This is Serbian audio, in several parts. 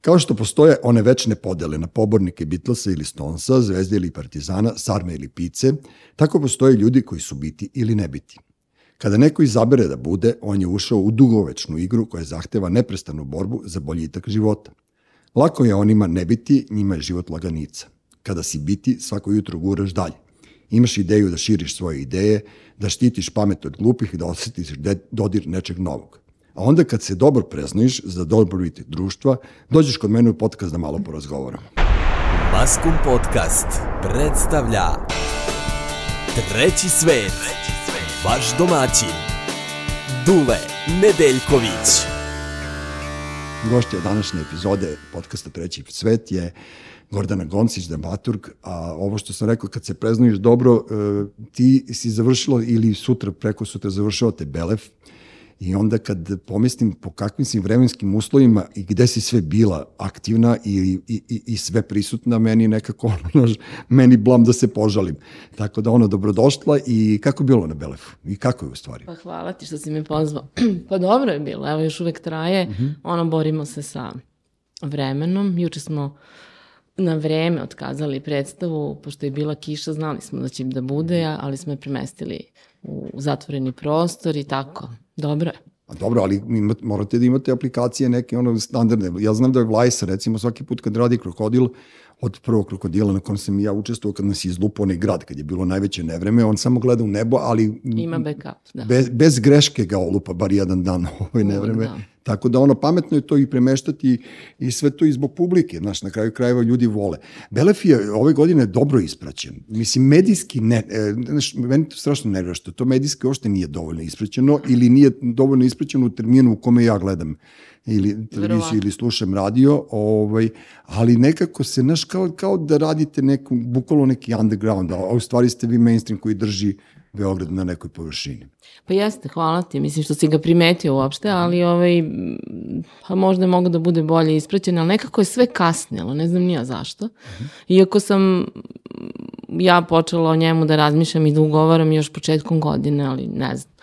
Kao što postoje one večne podele na pobornike Beatlesa ili Stonesa, Zvezde ili Partizana, Sarme ili Pice, tako postoje ljudi koji su biti ili ne biti. Kada neko izabere da bude, on je ušao u dugovečnu igru koja zahteva neprestanu borbu za boljitak života. Lako je onima ne biti, njima je život laganica. Kada si biti, svako jutro guraš dalje. Imaš ideju da širiš svoje ideje, da štitiš pamet od glupih i da osjetiš dodir nečeg novog. A onda kad se dobro preznojiš za dobrobit društva, dođeš kod mene u podcast da malo porazgovaramo. Maskum Podcast predstavlja Treći svet, vaš domaćin, Dule Nedeljković. Gošća današnje epizode podcasta Treći svet je Gordana Goncić, dramaturg, a ovo što sam rekao, kad se preznojiš dobro, e, ti si završilo ili sutra, preko sutra završao te Belef, I onda kad pomislim po kakvim si vremenskim uslovima i gde si sve bila aktivna i, i, i, i sve prisutna, meni nekako ono, meni blam da se požalim. Tako da ono, dobrodošla i kako je bilo na Belefu? I kako je u stvari? Pa hvala ti što si me pozvao. pa dobro je bilo, evo još uvek traje, mhm. -huh. ono, borimo se sa vremenom. Juče smo na vreme otkazali predstavu, pošto je bila kiša, znali smo da će da bude, ali smo je premestili u zatvoreni prostor i tako. Dobro je. A dobro, ali morate da imate aplikacije neke ono standardne. Ja znam da je Vlajsa, recimo, svaki put kad radi krokodil, od prvog krokodila na kojem sam ja učestvovao kad nas je izlupao onaj grad, kad je bilo najveće nevreme, on samo gleda u nebo, ali... Ima backup, da. Bez, bez greške ga olupa, bar jedan dan ovoj nevreme. Da. Tako da ono, pametno je to i premeštati i sve to i zbog publike, znaš, na kraju krajeva ljudi vole. Belef je ove godine dobro ispraćen. Mislim, medijski, ne, e, znaš, meni to strašno nervira što to medijski uopšte nije dovoljno ispraćeno ili nije dovoljno ispraćeno u terminu u kome ja gledam ili televiziju ili slušam radio, ovaj, ali nekako se, znaš, kao, kao da radite neku, bukvalo neki underground, a u stvari ste vi mainstream koji drži Beograd na nekoj površini. Pa jeste, hvala ti, mislim što si ga primetio uopšte, ali ovaj, pa možda je mogo da bude bolje ispraćen, ali nekako je sve kasnilo, ne znam nija zašto. -huh. Iako sam ja počela o njemu da razmišljam i da ugovaram još početkom godine, ali ne znam.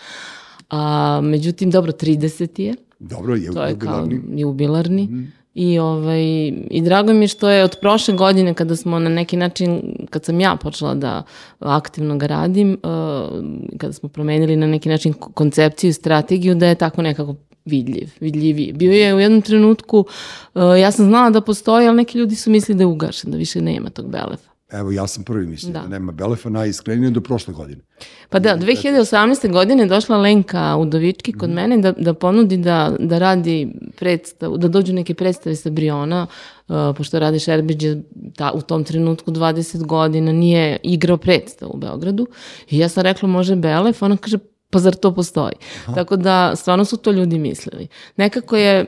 A, međutim, dobro, 30 je. Dobro, je to je jubilarni. kao jubilarni. Mm -hmm. I, ovaj, I drago mi je što je od prošle godine kada smo na neki način, kad sam ja počela da aktivno ga radim, uh, kada smo promenili na neki način koncepciju, strategiju, da je tako nekako vidljiv, vidljiviji. Bio je u jednom trenutku, uh, ja sam znala da postoji, ali neki ljudi su mislili da je ugašen, da više nema tog belefa. Evo, ja sam prvi mislio da, da nema Belefa najiskrenije do prošle godine. Pa da, 2018. godine je došla Lenka Udovički kod mm. mene da, da ponudi da, da radi predstavu, da dođu neke predstave sa Briona, uh, pošto radi Šerbić je ta, u tom trenutku 20 godina, nije igrao predstavu u Beogradu. I ja sam rekla može Belef, ona kaže pa zar to postoji? Aha. Tako da stvarno su to ljudi mislili. Nekako je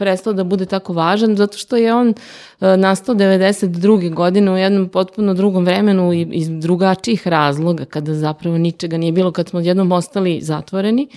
prestao da bude tako važan, zato što je on uh, nastao 92. godine u jednom potpuno drugom vremenu i iz drugačijih razloga, kada zapravo ničega nije bilo, kad smo jednom ostali zatvoreni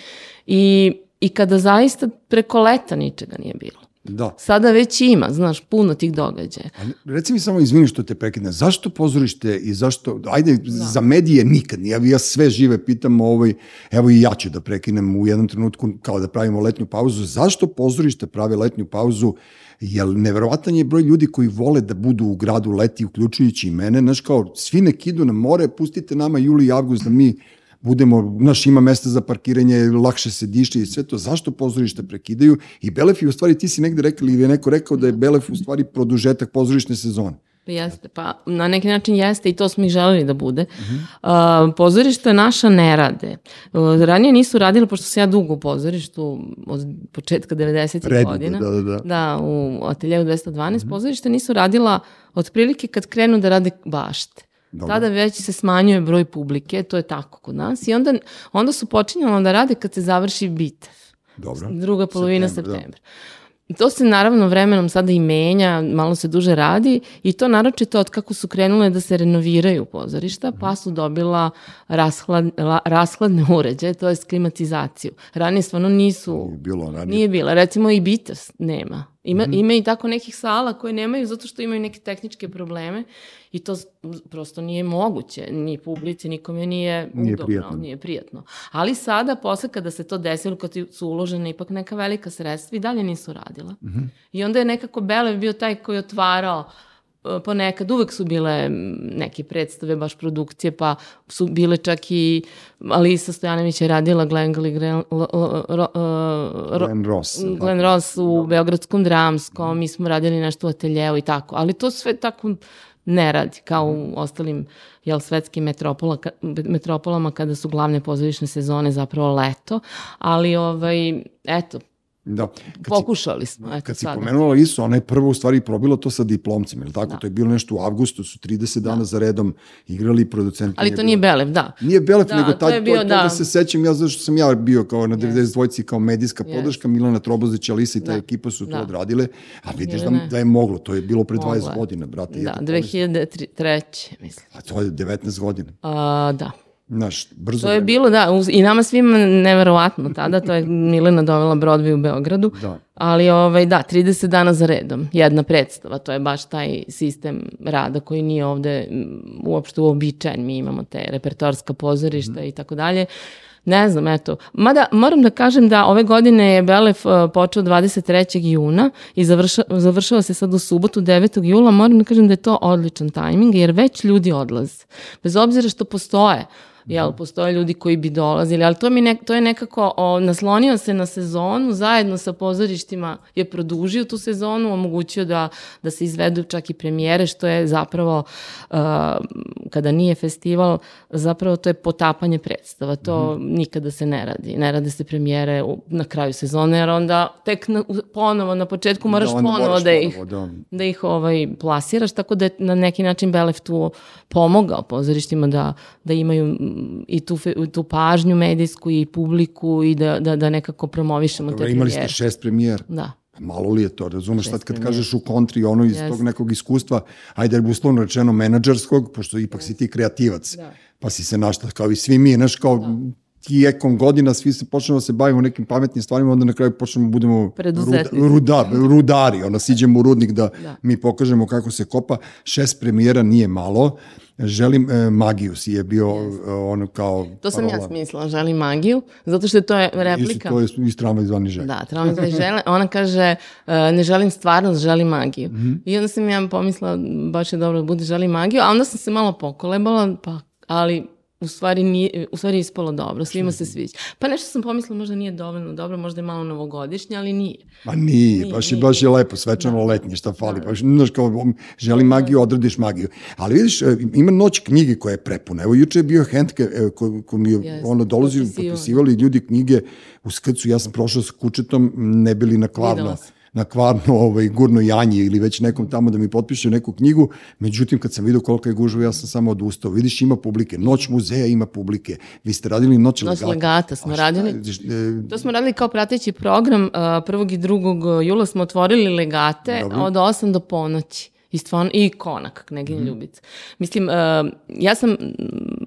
i, i kada zaista preko leta ničega nije bilo. Da. Sada već ima, znaš, puno tih događaja. A reci mi samo, izvini što te prekidne, zašto pozorište i zašto, ajde, da. za medije nikad, ja, ja sve žive pitam, ovaj, evo i ja ću da prekinem u jednom trenutku kao da pravimo letnju pauzu, zašto pozorište prave letnju pauzu, jer neverovatan je broj ljudi koji vole da budu u gradu leti, uključujući i mene, znaš, kao, svi nek idu na more, pustite nama juli i avgust da mi budemo, znaš, ima mesta za parkiranje, lakše se diše i sve to, zašto pozorišta prekidaju i Belef je u stvari, ti si negde rekao ili je neko rekao da je Belef u stvari produžetak pozorišne sezone. Pa jeste, pa na neki način jeste i to smo ih želeli da bude. Uh -huh. uh, pozorište naša ne rade. Uh, ranije nisu radili, pošto sam ja dugo u pozorištu, od početka 90. godina. Da, da, da. Da, u ateljevu 212. Uh -huh. pozorište nisu radila otprilike kad krenu da rade bašte. Dobro. Tada već se smanjuje broj publike, to je tako kod nas. I onda, onda su počinjali da rade kad se završi bitev. Dobro. Druga polovina septembra. septembra. To se naravno vremenom sada i menja, malo se duže radi i to naročito od kako su krenule da se renoviraju pozorišta, pa su dobila rashlad, la, rashladne uređaje, to je klimatizaciju. Ranije stvarno nisu... Nije bilo ranije. Nije bila. Recimo i Bitas nema Ima, mm ima i tako nekih sala koje nemaju zato što imaju neke tehničke probleme i to prosto nije moguće, ni publici, nikome nije, nije udobno, prijatno. nije prijatno. Ali sada, posle kada se to desilo, kad su uložene ipak neka velika sredstva i dalje nisu radila. Mm -hmm. I onda je nekako Belev bio taj koji je otvarao uh, ponekad uvek su bile neke predstave, baš produkcije, pa su bile čak i Alisa Stojanović je radila Glenn, Glenn, Glenn Ross. Glenn Ross u Beogradskom dramskom, mi smo radili nešto u ateljeu i tako, ali to sve tako ne radi, kao u ostalim jel, svetskim metropola, metropolama kada su glavne pozorišne sezone zapravo leto, ali ovaj, eto, Da. Kad Pokušali smo. Eto, kad si sada. pomenula Lisu, ona je prvo u stvari probila to sa diplomcima, ili tako? Da. To je bilo nešto u avgustu, su 30 dana Da. za redom igrali producenti. Ali to nije Belev, da. Nije Belef, Da, nego to taj, je bio, to, da. toga se sećam ja, zašto sam ja bio kao na 92-ci kao medijska podrška, Milana Trobozić, Alisa i ta Da. ekipa su to Da. odradile, a vidiš da, da je moglo, to je bilo pre Moglo 20 je. godina, brate. Da, ja to 2003. mislim. A to je 19 godina. A, da. Znaš, brzo. To je vreme. bilo, da, uz, i nama svima neverovatno tada, to je Milena dovela Broadway u Beogradu, Da. ali ovaj, da, 30 dana za redom, jedna predstava, to je baš taj sistem rada koji nije ovde uopšte uobičajen, mi imamo te repertoarska pozorišta i tako dalje. Ne znam, eto. Mada moram da kažem da ove godine je Belef uh, počeo 23. juna i završa, završava se sad u subotu 9. jula. Moram da kažem da je to odličan tajming jer već ljudi odlaze. Bez obzira što postoje jel, postoje ljudi koji bi dolazili, ali to, mi ne, to je nekako, o, naslonio se na sezonu, zajedno sa pozorištima je produžio tu sezonu, omogućio da, da se izvedu čak i premijere, što je zapravo, uh, kada nije festival, zapravo to je potapanje predstava, to Mhm. nikada se ne radi, ne rade se premijere u, na kraju sezone, jer onda tek na, ponovo na početku moraš Da, ponovo moraš da ih ponovo, da. da ih ovaj, plasiraš, tako da je na neki način Belef tu pomogao pozorištima da, da imaju mm, i tu, tu pažnju medijsku i publiku i da, da, da nekako promovišemo Dobro, te imali ste premijere. šest premijer. Da. Malo li je to, razumeš, sad kad kažeš u kontri ono iz Jeste. tog nekog iskustva, ajde uslovno rečeno menadžerskog, pošto ipak si ti kreativac, Da. pa si se našla kao i svi mi, znaš, kao tijekom godina svi se počnemo da se bavimo nekim pametnim stvarima, onda na kraju počnemo da budemo Preduzetnici. ruda, rudari, onda siđemo u rudnik da, Da. mi pokažemo kako se kopa. Šest premijera nije malo. Želim, e, Magiju si je bio e, ono kao To sam ja parola. smislila, želim magiju, zato što to je replika. to je iz trama izvani želj. Da, trebamo da žele. Ona kaže, uh, ne želim stvarnost, želim magiju. Mhm. I onda sam ja pomislila, baš je dobro da bude želim magiju, a onda sam se malo pokolebala, pa, ali u stvari, nije, u stvari ispalo dobro, svima se sviđa. Pa nešto sam pomislila, možda nije dovoljno dobro, možda je malo novogodišnje, ali nije. Ma nije, Nije, baš je, nije. baš je lepo, svečano letnje, šta fali. Baš, znaš, kao, želim magiju, odradiš magiju. Ali vidiš, e, ima noć knjige koja je prepuna. Evo, juče je bio Hendke, e, ko, ko mi je, Jeste, ono, dolazi, potpisivali. ljudi knjige u skrcu, ja sam prošao sa kučetom, ne bili na kvarno, Videla sam. Na kvarno ovaj, gurno janji ili već nekom tamo da mi potpiše neku knjigu. Međutim, kad sam vidio kolika je gužva, ja sam samo odustao. Vidiš, ima publike. Noć muzeja ima publike. Vi ste radili Noć Noć legata. legata smo radili. e, To smo radili kao prateći program. uh, 1. i 2. jula smo otvorili legate Dobro. od 8 do ponoći. I, stvarno, i konak, Knegin Mhm. Ljubica. Mislim, uh, ja sam, mm,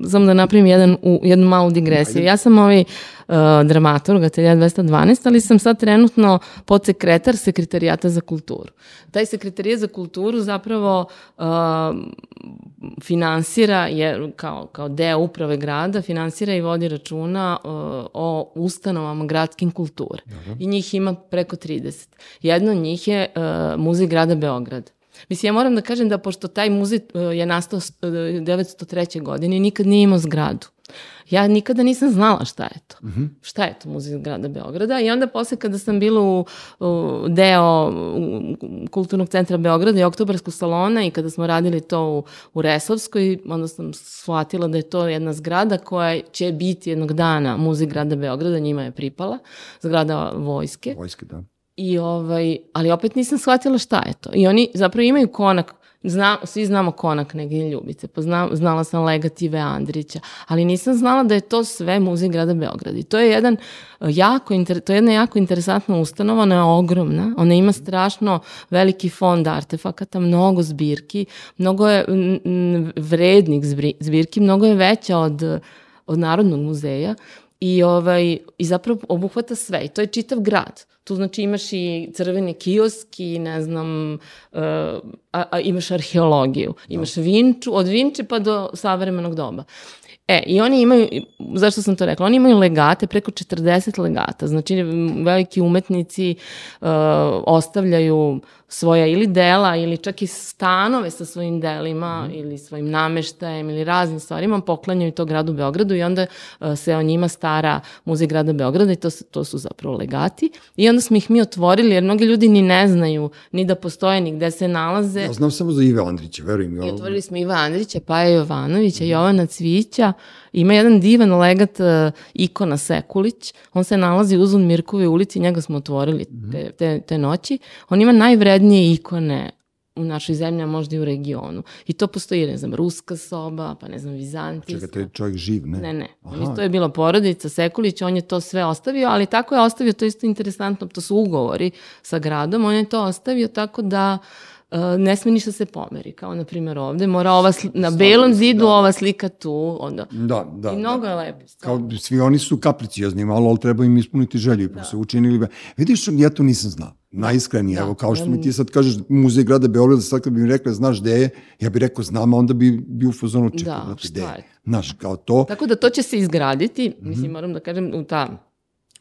znam da napravim jedan, u, jednu malu digresiju. Ja sam ovaj uh, dramaturg, atelja 212, ali sam sad trenutno podsekretar sekretarijata za kulturu. Taj sekretarijat za kulturu zapravo uh, finansira, je, kao, kao deo uprave grada, finansira i vodi računa uh, o ustanovama gradskim kulture. I njih ima preko 30. Jedno od njih je uh, Muzej grada Beograda. Mislim, ja moram da kažem da pošto taj muzej uh, je nastao s- uh, 903. godine nikad nije imao zgradu. Ja nikada nisam znala šta je to. Šta je to muzej grada Beograda i onda posle kada sam bila u, u deo kulturnog centra Beograda i oktobarskog salona i kada smo radili to u, u Resovskoj, onda sam shvatila da je to jedna zgrada koja će biti jednog dana muzej grada Beograda, njima je pripala, zgrada vojske. Vojske, da. I ovaj, ali opet nisam shvatila šta je to. I oni zapravo imaju konak, Zna, svi znamo konak Negin Ljubice, pa zna, znala sam Legative Andrića, ali nisam znala da je to sve muzej grada Beograda. I to je jedan uh, jako, inter, to je jedna jako interesantna ustanova, ona je ogromna, ona ima strašno veliki fond artefakata, mnogo zbirki, mnogo je vrednih zbirki, mnogo je veća od od Narodnog muzeja I, ovaj, I zapravo obuhvata sve. I to je čitav grad. Tu znači imaš i crveni kiosk i ne znam, uh, a, a imaš arheologiju. Imaš Vinču, od Vinče pa do savremenog doba. E, i oni imaju, zašto sam to rekla, oni imaju legate, preko 40 legata, znači veliki umetnici uh, ostavljaju svoja ili dela ili čak i stanove sa svojim delima mm. ili svojim nameštajem ili raznim stvarima poklanjaju to gradu Beogradu i onda uh, se o njima stara muzej grada Beograda i to, to su zapravo legati i onda smo ih mi otvorili jer mnogi ljudi ni ne znaju ni da postoje ni gde se nalaze. Ja znam samo za Ive Andrića, verujem. I otvorili smo Iva Andrića, Paja Jovanovića, mm. Jovana Cvića, ima jedan divan legat uh, ikona Sekulić, on se nalazi uz Mirkove ulici, njega smo otvorili mm. te, te, te noći. On ima najvrednije ikone u našoj zemlji, a možda i u regionu. I to postoji, ne znam, ruska soba, pa ne znam, vizantijska. Čekaj, to je čovjek živ, ne? Ne, ne. Aha. To je bila porodica Sekulić, on je to sve ostavio, ali tako je ostavio, to je isto interesantno, to su ugovori sa gradom, on je to ostavio tako da uh, ne sme ništa se pomeri, kao na primjer ovde, mora ova na belom zidu da. ova slika tu, onda. Da, da. I mnogo da. je lepo. Kao, svi oni su kapriciozni, malo, ali treba im ispuniti želju pa da. se učinili. Vidiš, ja to nisam znao najiskrenije. Da, Evo, kao što mi ti sad kažeš, muzej grada Beograda, sad kad bi mi rekla, znaš gde je, ja bih rekao, znam, a onda bi bio u fazonu čekao, da, znači, gde je. Znaš, kao to. Tako da to će se izgraditi, mm -hmm. mislim, moram da kažem, u ta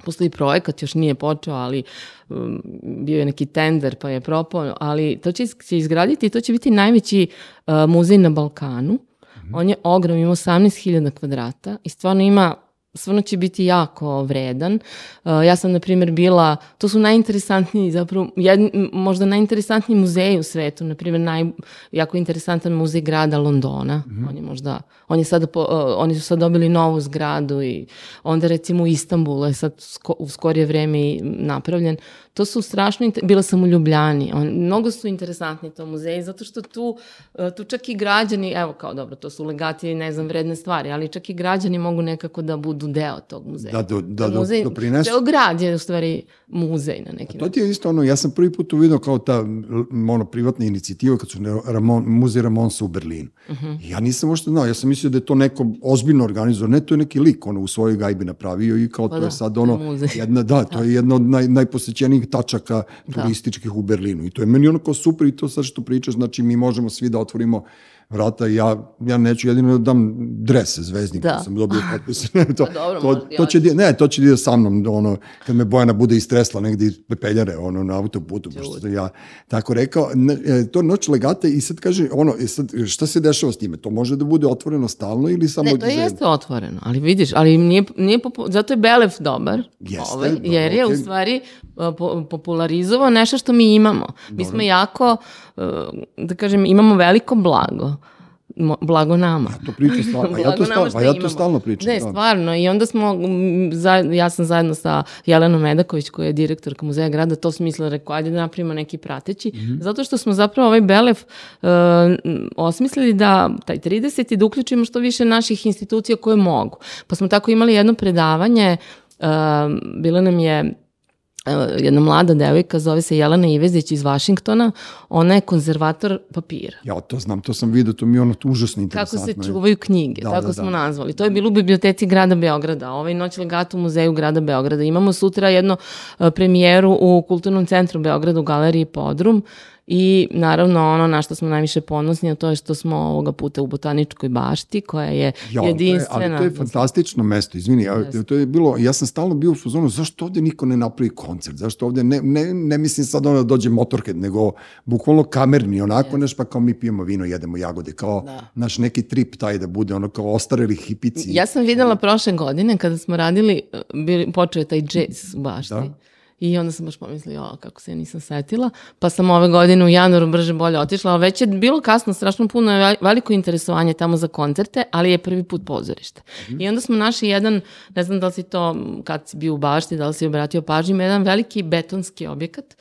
postoji projekat, još nije počeo, ali um, bio je neki tender pa je propao, ali to će se izgraditi i to će biti najveći uh, muzej na Balkanu. Mm -hmm. On je ogrom, ima 18.000 kvadrata i stvarno ima stvarno će biti jako vredan. Uh, ja sam, na primjer, bila, to su najinteresantniji, zapravo, jed, možda najinteresantniji muzeji u svetu, na primjer, naj, jako interesantan muzej grada Londona. Mm -hmm. On je možda, on je sada, po, uh, oni su sad dobili novu zgradu i onda recimo u Istanbulu je sad sko, u skorije vreme napravljen. To su strašno, bila sam u Ljubljani, on, mnogo su interesantni to muzeji, zato što tu, uh, tu čak i građani, evo kao dobro, to su legati, ne znam, vredne stvari, ali čak i građani mogu nekako da budu deo tog muzeja. Da, do, da, da muzej, doprinesu. Ceo grad je u stvari muzej na neki način. To ti je isto ono, ja sam prvi put uvidio kao ta ono, privatna inicijativa kad su Ramon, muzej Ramonsa u Berlinu. Uh mhm. -huh. Ja nisam možda znao, ja sam mislio da je to neko ozbiljno organizovano, ne, to je neki lik ono, u svojoj gajbi napravio i kao pa to da, je sad ono, jedna, da, to je jedna od naj, najposećenijih tačaka da. turističkih u Berlinu i to je meni ono kao super i to sad što pričaš, znači mi možemo svi da otvorimo vrata, ja, ja neću jedino da dam dres zvezdnika, da. sam dobio potpis. to, pa dobro, to, to, će, ne, to će da sa mnom, ono, kad me Bojana bude istresla negde iz pepeljare, ono, na autoputu, pošto sam ja tako rekao. Ne, e, to noć legate i sad kaže, ono, e, sad, šta se dešava s time? To može da bude otvoreno stalno ili samo... Ne, to je jeste otvoreno, ali vidiš, ali nije, nije popu... zato je Belev dobar, jeste, ovaj, jer je okay. u stvari po, popularizovao nešto što mi imamo. Mi dobro. smo jako, da kažem, imamo veliko blago blago nama. Ja to pričam stvarno, ja to, stalno, pa ja to stalno pričam. Ne, stvarno, i onda smo, za, ja sam zajedno sa Jelenom Medaković, koja je direktorka muzeja grada, to smisla rekao, ajde da napravimo neki prateći, mm -hmm. zato što smo zapravo ovaj Belef uh, osmislili da taj 30. i da uključimo što više naših institucija koje mogu. Pa smo tako imali jedno predavanje, uh, bila nam je jedna mlada devojka, zove se Jelena Ivezić iz Vašingtona, ona je konzervator papira. Ja to znam, to sam vidio, to mi je ono užasno interesantno. Kako se čuvaju knjige, da, tako da, smo da. nazvali. To je bilo u biblioteci grada Beograda, ovaj noć legata u muzeju grada Beograda. Imamo sutra jedno premijeru u Kulturnom centru Beograda u galeriji Podrum, I naravno ono na što smo najviše ponosni, a to je što smo ovoga puta u Botaničkoj bašti, koja je ja, jedinstvena. Ali to je fantastično mesto, izvini, ja, to je bilo, ja sam stalno bio u fazonu, zašto ovde niko ne napravi koncert, zašto ovde, ne, ne, ne mislim sad ono da dođe Motorhead, nego bukvalno kamerni, onako, yes. neš pa kao mi pijemo vino, jedemo jagode, kao da. naš neki trip taj da bude, ono kao ostareli hipici. Ja sam videla prošle godine kada smo radili, bili, počeo je taj jazz u bašti. Da I onda sam baš pomislila, o, kako se ja nisam setila. Pa sam ove godine u januaru brže bolje otišla, ali već je bilo kasno, strašno puno je veliko interesovanje tamo za koncerte, ali je prvi put pozorište. Mm -hmm. I onda smo našli jedan, ne znam da li si to, kad si bio u bašti, da li si obratio pažnju, jedan veliki betonski objekat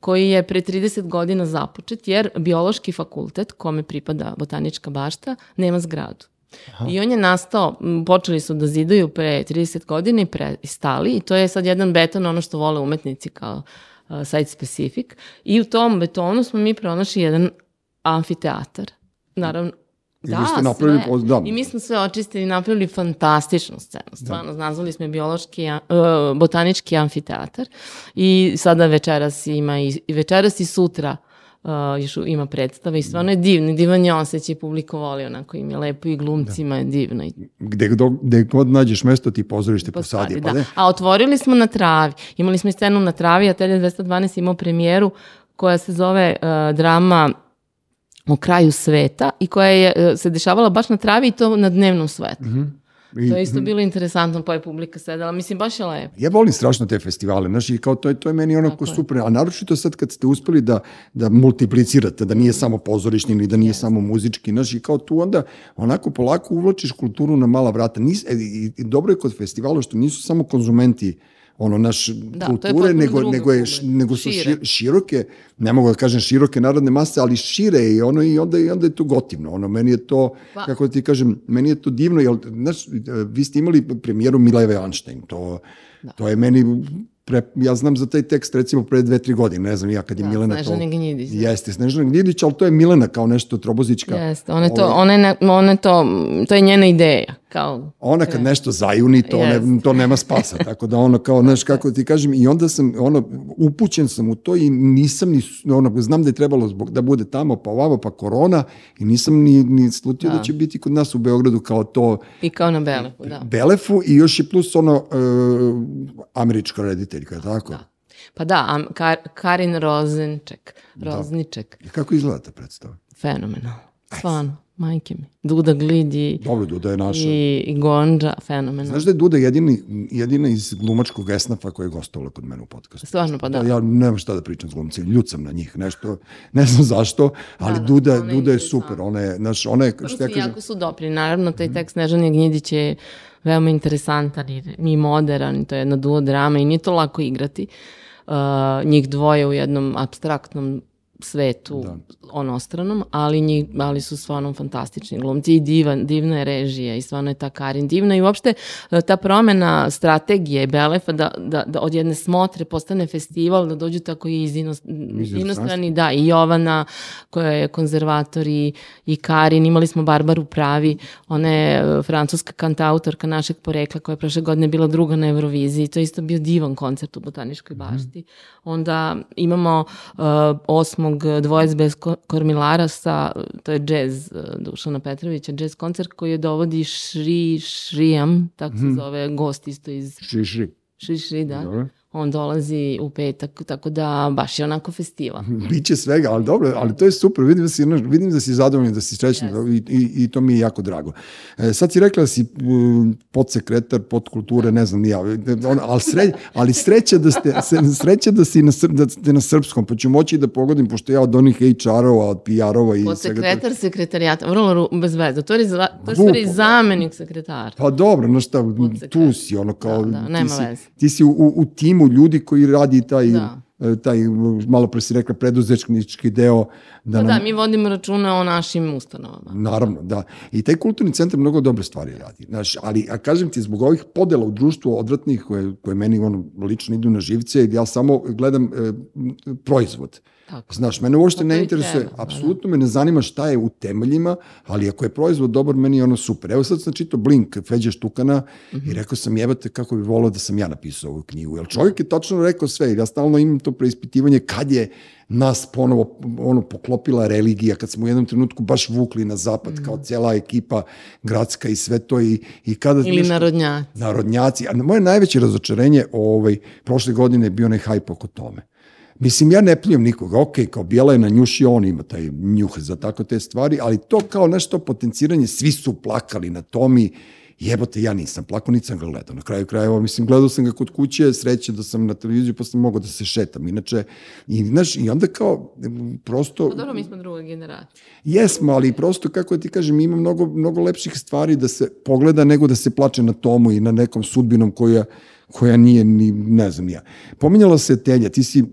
koji je pre 30 godina započet, jer biološki fakultet, kome pripada botanička bašta, nema zgradu. Aha. I on je nastao, počeli su da zidaju pre 30 godina i, pre, stali i to je sad jedan beton, ono što vole umetnici kao uh, site specific. I u tom betonu smo mi pronašli jedan amfiteatar. Naravno, I vi ste napravili, sve. da, I mi smo sve očistili i napravili fantastičnu scenu. Stvarno, nazvali smo je biološki, uh, botanički amfiteatar i sada večeras ima i, i večeras i sutra uh, još ima predstave i stvarno je divno, divan je osjećaj, publika voli onako im je lepo i glumcima je divno. Gde, do, gde god nađeš mesto ti pozorište posadi, posadi, pa da. A otvorili smo na travi. Imali smo i scenu na travi, Atelje 212 imao premijeru koja se zove uh, drama o kraju sveta i koja je, uh, se dešavala baš na travi i to na dnevnom svetlu. I, To je isto bilo interesantno, pa je publika sedela. Mislim, baš je lepo. Ja volim strašno te festivale, znaš, i kao to je, to je meni onako Tako je. super, a naročito sad kad ste uspeli da, da multiplicirate, da nije samo pozorišni ili da nije samo muzički, znaš, i kao tu onda onako polako uvlačiš kulturu na mala vrata. Nis, e, i, i dobro je kod festivala što nisu samo konzumenti ono naš je kulture, nego, nego, je, nego su Šire. šir- široke, ne mogu da kažem široke narodne mase, ali šire i ono i onda, i onda je to gotivno. Ono, meni je to, Pa- kako da ti kažem, meni je to divno, jer, znaš, vi ste imali premijeru Mileve Einstein, to, to je meni, pre, ja znam za taj tekst recimo pre dve, tri godine, ne znam ja kad je Da, Milena Snežana to... Gnjidić, da. Jeste, Snežana Gnjidić, ali to je Milena kao nešto trobozička. Jeste, ona je to, Ovaj, ona je, ona je to, to je njena ideja. Kao, Ona kad nešto zajuni, to, ne, Jeste. to nema spasa, tako da ono kao, znaš, kako ti kažem, i onda sam, ono, upućen sam u to i nisam ni, ono, znam da je trebalo zbog da bude tamo, pa ovamo, pa korona, i nisam ni, ni slutio da. Da. će biti kod nas u Beogradu kao to I kao na Belefu, da. Belefu i još i plus ono, e, američka rediteljka, tako? Da. Pa da, am, Kar, Karin Rozenček, Rozniček, I kako izgleda ta predstava? fenomenalno. Stvarno, majke mi. Duda Glidi Dobro, Duda je naša. i, i Gonđa, fenomenalno. Znaš da je Duda jedini, jedina iz glumačkog esnafa koja je gostovala kod mene u podcastu? Stvarno, pa da. Ja nemam šta da pričam s glumcima, ljud sam na njih, nešto, ne znam zašto, ali da, Duda, ona je Duda je super, ona je, znaš, ona je, Prvo što ja kažem, Mhm. jako su dopri. Naravno, taj tekst Snežane Gnjidić je veoma interesantan i, i modern, to je jedna duo drama i nije to lako igrati. Uh, njih dvoje u jednom abstraktnom svetu Da. onostranom, ali, njih, ali su stvarno fantastični glumci i divan, divna je režija i stvarno je ta Karin divna i uopšte e, ta promena strategije Belefa da, da, da od jedne smotre postane festival, da dođu tako i iz inost, inostrani, da, i Jovana koja je konzervator i, i Karin, imali smo Barbaru Pravi, ona je e, francuska kantautorka našeg porekla koja je prošle godine bila druga na Euroviziji, to je isto bio divan koncert u Botaničkoj bašti. Onda imamo uh, osmog dvojec bez ko- kormilara sa, to je džez uh, Dušana Petrovića, džez koncert koji je dovodi Šri Šrijam, tako se zove gost isto iz šiši. Šri Šri, da. Dobro. On dolazi u petak, tako da baš je onako festival. Biće svega, ali dobro, ali to je super, vidim da si, vidim da si zadovoljni, da si srećni i, i, i to mi je jako drago. E, sad si rekla da si podsekretar, podkulture, ne znam ja, on, ali, sre, ali sreća da ste, sreća da si na, da ste na srpskom, pa ću moći da pogodim, pošto ja od onih HR-ova, od PR-ova i Pod svega toga- sekretar sekretarijata, vrlo bez veze. To je, to je stvari Glupo. zamenik sekretara. Pa dobro, no šta, Podsekretar. tu si, ono kao, Da, da, ti, si, veze. ti si u, u timu ljudi koji radi taj, Da. e, taj, malo pre si rekla, preduzetnički deo. Da Pa nam, da, mi vodimo računa o našim ustanovama. Naravno, da. I taj kulturni centar mnogo dobre stvari radi. Znaš, ali, a kažem ti, zbog ovih podela u društvu odvratnih koje, koje meni ono, lično idu na živce, ja samo gledam e, proizvod. Tako. Znaš, mene uopšte Pa ne interesuje, treba, da, apsolutno me ne zanima šta je u temeljima, ali ako je proizvod dobar, meni je ono super. Evo sad sam čitao Blink, Feđa Štukana Mhm. i rekao sam jebate kako bi volao da sam ja napisao ovu knjigu. Jer čovjek je tačno rekao sve, ja stalno imam to preispitivanje kad je nas ponovo ono poklopila religija, kad smo u jednom trenutku baš vukli na zapad Mhm. kao cijela ekipa gradska i sve to i, i kada... Ili nešto- narodnjaci. narodnjaci. A moje najveće razočarenje ovaj, prošle godine je bio onaj hajp oko tome. Mislim, ja ne pljujem nikoga, ok, kao bijela je na njuši, on ima taj njuh za tako te stvari, ali to kao nešto potenciranje, svi su plakali na tomi, jebote, ja nisam plakao, niti sam ga gledao. Na kraju krajeva, mislim, gledao sam ga kod kuće, sreće da sam na televiziju, pa sam mogao da se šetam. Inače, i, znaš, i onda kao, prosto... Pa dobro, mi smo druga generacija. Jesmo, ali prosto, kako ti kažem, ima mnogo, mnogo lepših stvari da se pogleda nego da se plače na tomu i na nekom sudbinom koja, koja nije ni, ne znam, ja. Pominjala se Telja, ti si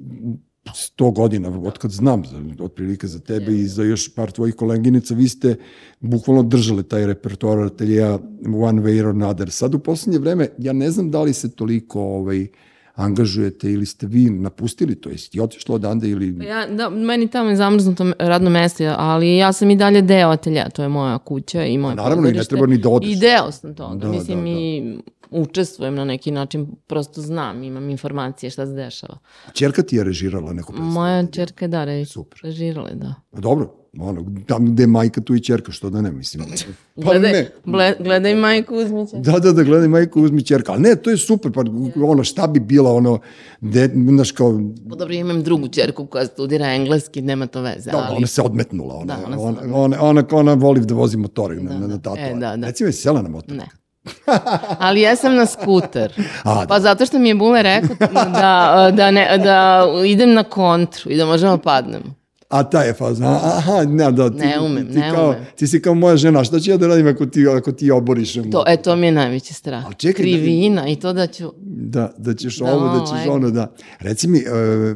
100 godina, otkad znam za, otprilike za tebe i za još par tvojih koleginica, vi ste bukvalno držali taj repertoar Telja One Way or Another. Sad u poslednje vreme, ja ne znam da li se toliko ovaj, angažujete ili ste vi napustili to, jesi ti otišla odande ili... Pa Ja, da, meni tamo je zamrznuto radno mesto, ali ja sam i dalje deo atelja, to je moja kuća i moje Naravno, i ne treba ni da odeš. I deo sam toga, Da, mislim da, da. i učestvujem na neki način, prosto znam, imam informacije šta se dešava. Čerka ti je režirala neko predstavu? Moja čerka je da, re, Super. režirala je, da. Pa Dobro, ono, tamo gde je majka, tu i čerka, što da ne, mislim. Pa Gledaj, ne. ble, gledaj majku Uzmića. Da, da, da, gledaj majku, uzmi čerka. Ali ne, to je super, pa ono, šta bi bila, ono, de, znaš, kao, Pa dobro, imam drugu čerku koja studira engleski, nema to veze, da, ali... ona se odmetnula, ona, Da, ona se ona, ona, ona, ona, voli da vozi motore na, na, na tato. E, da, da. Recimo, je sela na motor. Ne. Ali ja sam na skuter. A, Pa da. zato što mi je Bule rekao da, da, ne, da idem na kontru i da možemo padnemo. A ta je faza, aha, ne, da, ti, Ne umem, ti ne kao, umem. Ti si kao moja žena, šta ću ja da radim ako ti, ako ti oboriš? To, e, to mi je najveći strah. Čekaj da- Krivina i to da ću... Da, da ćeš Da, ovo, da ćeš ajde. ono, da. Reci mi, uh,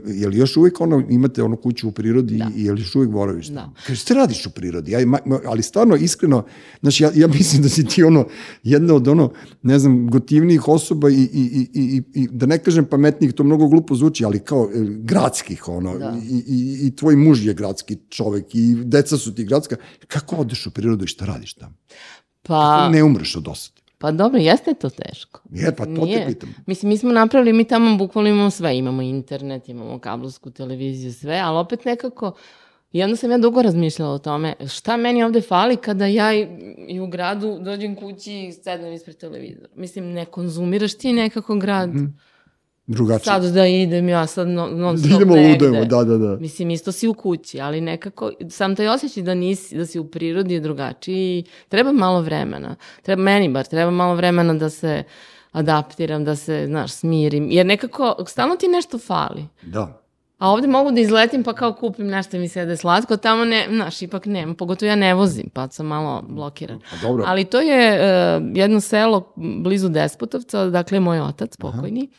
je li još uvijek ono, imate ono kuću u prirodi i je li još uvijek boraviš? Da. Kaže, šta radiš u prirodi? Ja, ma, ma- ali stvarno, iskreno, znači, ja, ja mislim da si ti ono, jedna od ono, ne znam, gotivnijih osoba i, i, i, i, i da ne kažem pametnijih, to mnogo glupo zvuči, ali kao e, gradskih, ono, Da. i, i, i tvoj muž je gradski čovek i deca su ti gradska. Kako odeš u prirodu i šta radiš tamo? Pa, Ne umreš od osade. pa dobro, jeste to teško. Je, pa to te Nije. pitam. Mislim, mi smo napravili, mi tamo bukvalno imamo sve. Imamo internet, imamo kablovsku televiziju, sve, ali opet nekako... I onda sam ja dugo razmišljala o tome, šta meni ovde fali kada ja i, i u gradu dođem kući i sedem ispred televizora. Mislim, ne konzumiraš ti nekako grad. Mhm. Drugačije. Sad da idem ja sad non, non Da stop idemo negde. ludujemo, da, da, da. Mislim, isto si u kući, ali nekako, sam taj osjećaj da, nisi, da si u prirodi je drugačiji. Treba malo vremena. Treba, meni bar, treba malo vremena da se adaptiram, da se, znaš, smirim. Jer nekako, stalno ti nešto fali. Da. A ovde mogu da izletim pa kao kupim nešto i mi se jede slatko, tamo ne, znaš, ipak nema, pogotovo ja ne vozim, pa sam malo blokiran. Pa dobro. Ali to je uh, jedno selo blizu Despotovca, dakle moj otac pokojni.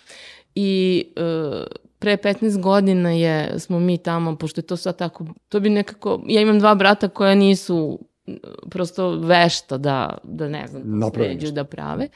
I uh, pre 15 godina je, smo mi tamo, pošto je to sad tako, to bi nekako, ja imam dva brata koja nisu uh, prosto vešta da, da ne znam, da sređu, da prave,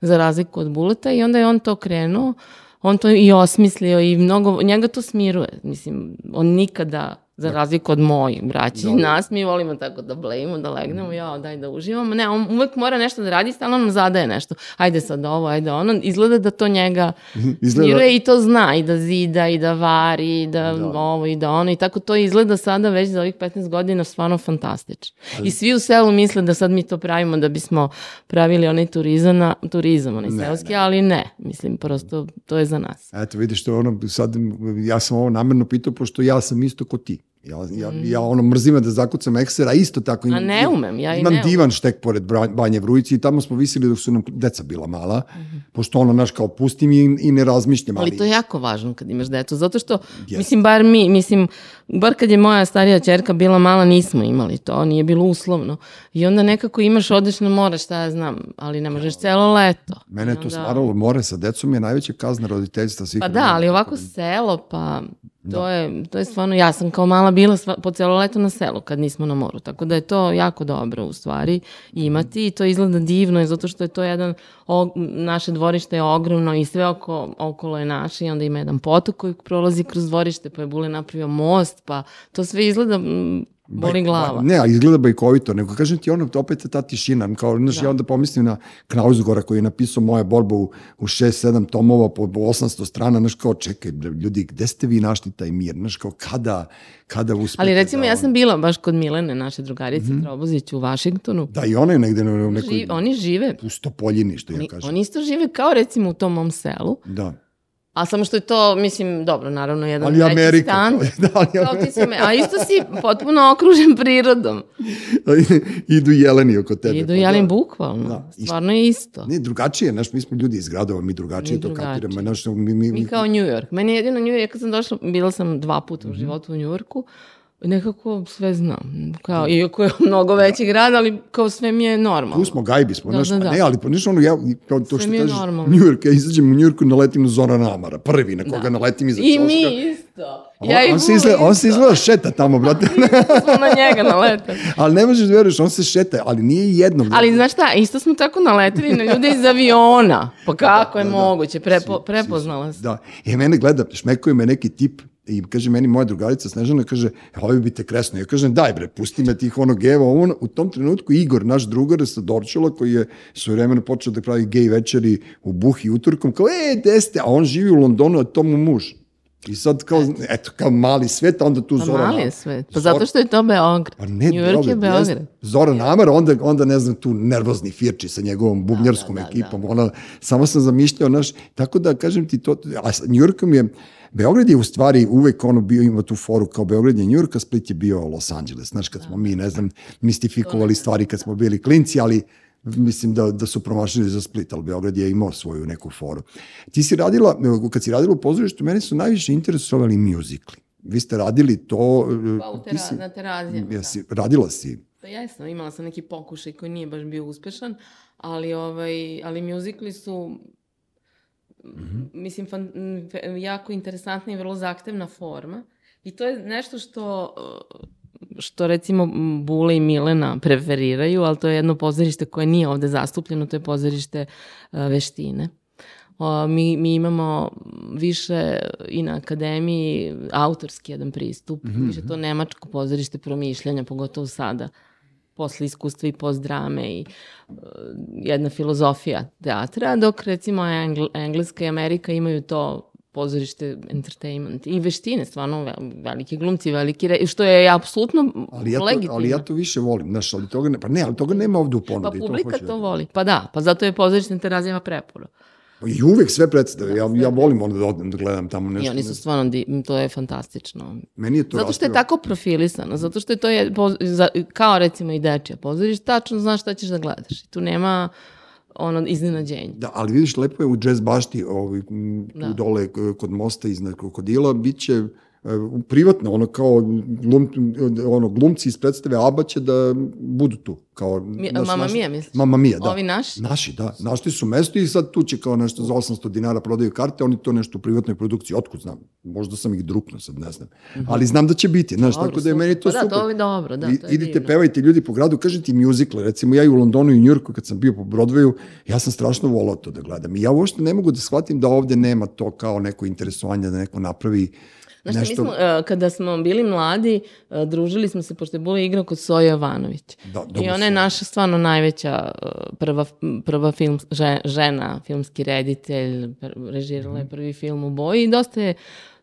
za razliku od Buleta. I onda je on to krenuo, on to i osmislio i mnogo, njega to smiruje, mislim, on nikada, za razliku od mojih braća i nas, mi volimo tako da blejimo, da legnemo, ja, daj da uživamo. Ne, on uvek mora nešto da radi, stalno nam zadaje nešto. Ajde sad ovo, ajde ono. Izgleda da to njega Izgleda- smiruje i to zna, i da zida, i da vari, i da, ovo, i da ono. I tako to izgleda sada već za ovih 15 godina stvarno fantastično. I svi u selu misle da sad mi to pravimo da bismo pravili onaj turizam, na, turizam onaj seoski, ali ne. Mislim, prosto to je za nas. Eto, vidiš, to ono, sad, ja sam ovo namerno pitao, pošto ja sam isto ko ti. Ja, ja, ja ono mrzim da zakucam eksera, a isto tako. Mm. A ne umem, ja i imam ne umem. divan štek pored Banje Vrujici i tamo smo visili dok su nam deca bila mala, pošto ono, naš, kao pustim i, i ne razmišljam. Ali, Ali to je jako važno kad imaš decu, zato što, mislim, bar mi, mislim, bar kad je moja starija čerka bila mala, nismo imali to, nije bilo uslovno. I onda nekako imaš, odeš na more, šta ja znam, ali ne možeš celo leto. Mene je to onda- stvaralo, more sa decom je najveća kazna roditeljstva svih. Pa da, ali ovako selo, pa to, je, to je stvarno, ja sam kao mala bila sva, po celo leto na selu kad nismo na moru, tako da je to jako dobro u stvari imati i to izgleda divno zato što je to jedan, o, naše dvorište je ogromno i sve oko, okolo je naše i onda ima jedan potok koji prolazi kroz dvorište, pa je Bule napravio most, pa to sve izgleda, boli glava. Ne, a izgleda bajkovito, nego kažem ti ono, opet je ta tišina, kao, znaš, ja onda pomislim na Knausgora koji je napisao moja borba u, u 6-7 tomova po, po 800 strana, znaš, kao, čekaj, ljudi, gde ste vi našli taj mir, znaš, kao, kada, kada uspete Ali recimo da, ja sam bila baš kod Milene, naše drugarice mm Trobozić u Vašingtonu. Da, i ona je negde na nekoj Ži, oni žive, pustopoljini, što ja oni, kažem. oni isto žive kao recimo u tom mom selu. Da. A samo što je to, mislim, dobro, naravno, jedan Ali Amerika. stan. Da, ali si me, a isto si potpuno okružen prirodom. Idu jeleni oko tebe. Idu pa jalim da. bukvalno. Da. Stvarno je isto. Ne, drugačije, znaš, mi smo ljudi iz gradova, mi drugačije Mi to drugačije. kapiramo. Znaš, mi, mi, Mi kao New York. Meni je jedino New York, kad sam došla, bila sam dva puta u životu u New Yorku, nekako sve znam. Kao, iako je mnogo veći grad, ali kao sve mi je normalno. Tu smo, gajbi smo, Da, znaš, da, pa da. ne, ali pa niš ono, ja, to, to Sve što kažeš. New York, ja izađem u New Yorku, naletim na Zorana Amara, prvi na koga naletim iza I ćoška. mi isto. On, Ja i on, se izgleda, on se izgleda šeta tamo, brate. smo na njega naletali. ali ne možeš da veruješ, on se šeta, ali nije jednom. Ali znaš šta, isto smo tako naletili na ljude iz aviona. Pa kako je da, da. moguće, Prepo, Svi- prepoznala se. Da. I mene gleda, šmekuje me neki tip i kaže meni moja drugarica Snežana, kaže, "E, ovi bi te kresno. Ja kažem, daj bre, pusti me tih onog geva. On, u tom trenutku Igor, naš drugar sa Dorčula, koji je svoje vremena počeo da pravi gej večeri u Buhi utorkom, kao, e, gde ste? A on živi u Londonu, a to mu muž. I sad kao, eto, kao mali svet, onda tu Pa Zoran. mali je svet. Pa zato što je to Beograd. Pa ne, New York je Beograd. Zoran Amar, onda, onda ne znam, tu nervozni firči sa njegovom bubnjarskom da, da, ekipom. Ona, samo sam zamišljao, naš, tako da kažem ti to, a New Yorkom je, Beograd je u stvari uvek ono bio, ima tu foru kao Beograd je New York, a Split je bio Los Angeles. Znaš, kad smo mi, ne znam, mistifikovali stvari kad smo bili klinci, ali mislim da, da su promašili za Split, ali Beograd je imao svoju neku foru. Ti si radila, kad si radila u pozorištu, mene su najviše interesovali mjuzikli. Vi ste radili to... Pa u ti tera, si- na terazijama. Jesi, radila si? Pa jesam, imala sam neki pokušaj koji nije baš bio uspešan, ali, ovaj, ali mjuzikli su mislim, fan, jako interesantna i vrlo zahtevna forma. I to je nešto što, uh, što recimo Bule i Milena preferiraju, ali to je jedno pozorište koje nije ovde zastupljeno, to je pozorište uh, veštine. O, mi, mi imamo više i na akademiji autorski jedan pristup, više to nemačko pozorište promišljanja, pogotovo sada posle iskustva i postdrame i uh, jedna filozofija teatra, dok recimo Engl Engleska i Amerika imaju to pozorište entertainment i veštine, stvarno ve- veliki glumci, veliki, re, što je apsolutno Ali ja, to, legitimno. ali ja to više volim, znaš, ali toga ne, pa ne, ali toga nema ovde u Pa ponudi. publika hoću da- to voli. Pa da, pa zato je pozorište na terazijama prepuno. I uvek sve predstave, ja, ja volim onda da odem da gledam tamo nešto. I oni su stvarno, di, to je fantastično. Meni je to Zato što je tako profilisano, zato što je to je, kao recimo i dečija pozorište, tačno znaš šta ćeš da gledaš. I tu nema ono iznenađenja. Da, ali vidiš, lepo je u jazz bašti, ovaj, Da. dole kod mosta iznad krokodila, bit će e, privatno, ono kao glum, ono, glumci iz predstave ABBA će da budu tu. Kao, Mi, znaš, Mama naši- Mia, misliš? Mama Mia, da. Ovi naši? Naši, da. Našli su mesto i sad tu će kao nešto za 800 dinara prodaju karte, oni to nešto u privatnoj produkciji. Otkud znam? Možda sam ih druknuo, sad ne znam. Ali znam da će biti, znaš. Dobro, tako da je super. meni to Pa da, super. to je dobro, da, I- to je idite, divno. pevajte ljudi po gradu, kažem ti mjuzikle, recimo ja i u Londonu i u Njurku kad sam bio po Broadwayu, ja sam strašno volao to da gledam. I ja uopšte ne mogu da shvatim da ovde nema to kao neko interesovanje, da neko napravi Znaš nešto... mi smo, e, kada smo bili mladi, e, družili smo se, pošto je Bula igrao kod Soje Jovanović. Da, I ona je naša stvarno najveća e, prva, prva film, že- žena, filmski reditelj, pr- režirala je prvi film u boji i dosta je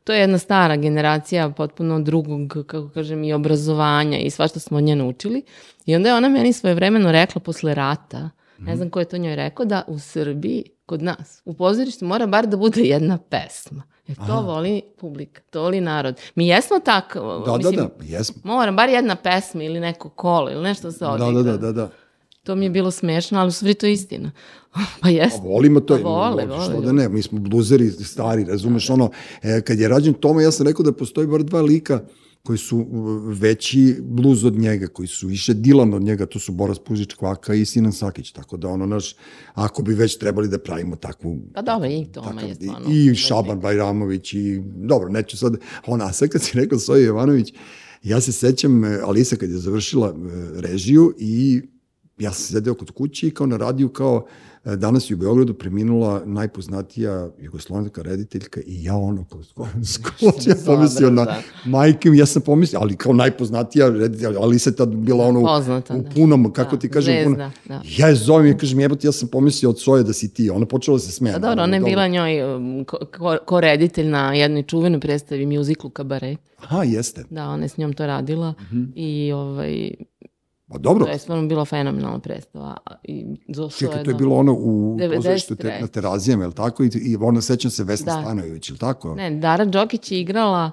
To je jedna stara generacija potpuno drugog, kako kažem, i obrazovanja i svašta smo od nje naučili. I onda je ona meni svojevremeno rekla posle rata, ne znam ko je to njoj rekao, da u Srbiji, kod nas, u pozorištu mora bar da bude jedna pesma. Jer to voli publika, to voli narod. Mi jesmo tako, Da, da, mislim, da, pa jesmo. Mora, bar jedna pesma ili neko kolo ili nešto se Da, odigra. da, da, da, da. To mi je bilo smešno, ali u stvari to je istina. pa A jeste. volimo to. Pa vole, Što vole, da da. ne, mi smo bluzeri stari, razumeš, ono, e, kad je rađen Toma, ja sam rekao da postoji bar dva lika koji su veći bluz od njega, koji su više Dilan od njega, to su Boras Pužić Kvaka i Sinan Sakić, tako da ono naš, ako bi već trebali da pravimo takvu Pa dobro, i Toma takav, je stvarno. i, i Šaban Bajramović i dobro, neću sad, ona, a sad kad si rekao Soja Jovanović, ja se sećam e, Alisa kad je završila e, režiju i ja sam sedeo kod kuće i kao na radiju kao danas je u Beogradu preminula najpoznatija jugoslovenska rediteljka i ja ono kao skoro Dobro, pomislio na da. majke ja sam pomislio, ali kao najpoznatija rediteljka, Alisa je tad bila ono Poznata, u da. punom, kako Da, ti kažem, zvezda, da. ja je zovem i kažem, jebote, ja sam pomislio od Soje da si ti, ona počela da se smeje. Pa dobro, ona je bila njoj um, ko, ko, reditelj na jednoj čuvenoj predstavi muziklu Kabare. Aha, jeste. Da, ona je s njom to radila Mhm. i ovaj, Pa dobro, to je stvarno bila fenomenalna predstava. I Zoso čekaj, to je da- bilo ono u 93. pozorištu te, na terazijama, je li tako? I, i ona sećam se Vesna Da. Stanojević, je li tako? Ne, Dara Đokić je igrala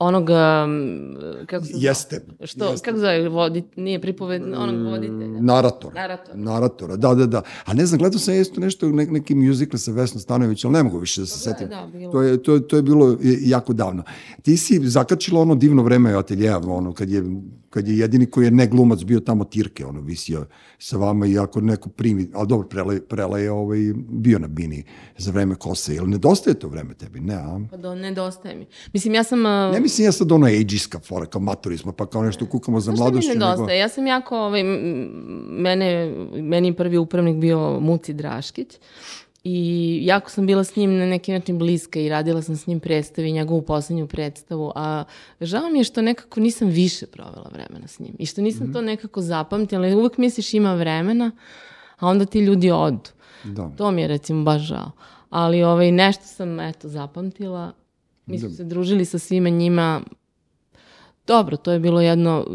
onog, um, kako se zove? Jeste. Što, jeste. kako zove, vodit, nije pripoved, onog voditelja. Narator. Narator. Naratora, da, da, da. A ne znam, gledao sam isto nešto, ne, neki musical sa Vesnom Stanović, ali ne mogu više da se setim. da, bilo. To je, to, to je bilo jako davno. Ti si zakačila ono divno vreme ateljeja, ono, kad je, kad je jedini koji je ne glumac bio tamo Tirke, ono, visio sa vama i ako neko primi, ali dobro, Prele, Prele je ovaj, bio na bini za vreme kose, ili nedostaje to vreme tebi, ne, a? Pa do, nedostaje mi. Mislim, ja sam... Ne mislim ja sad ono ageista fora, kao maturi smo, pa kao nešto kukamo za Znaš šta mladošću. mi nedostaje? Ja sam jako, ovaj, mene, meni prvi upravnik bio Muci Draškić i jako sam bila s njim na neki način bliska i radila sam s njim predstavi, njegovu poslednju predstavu, a žao mi je što nekako nisam više provela vremena s njim i što nisam to nekako zapamtila, jer uvek misliš ima vremena, a onda ti ljudi odu. Da. To mi je recimo baš žao. Ali ovaj, nešto sam eto zapamtila. Mi smo se družili sa svima njima. Dobro, to je bilo jedno,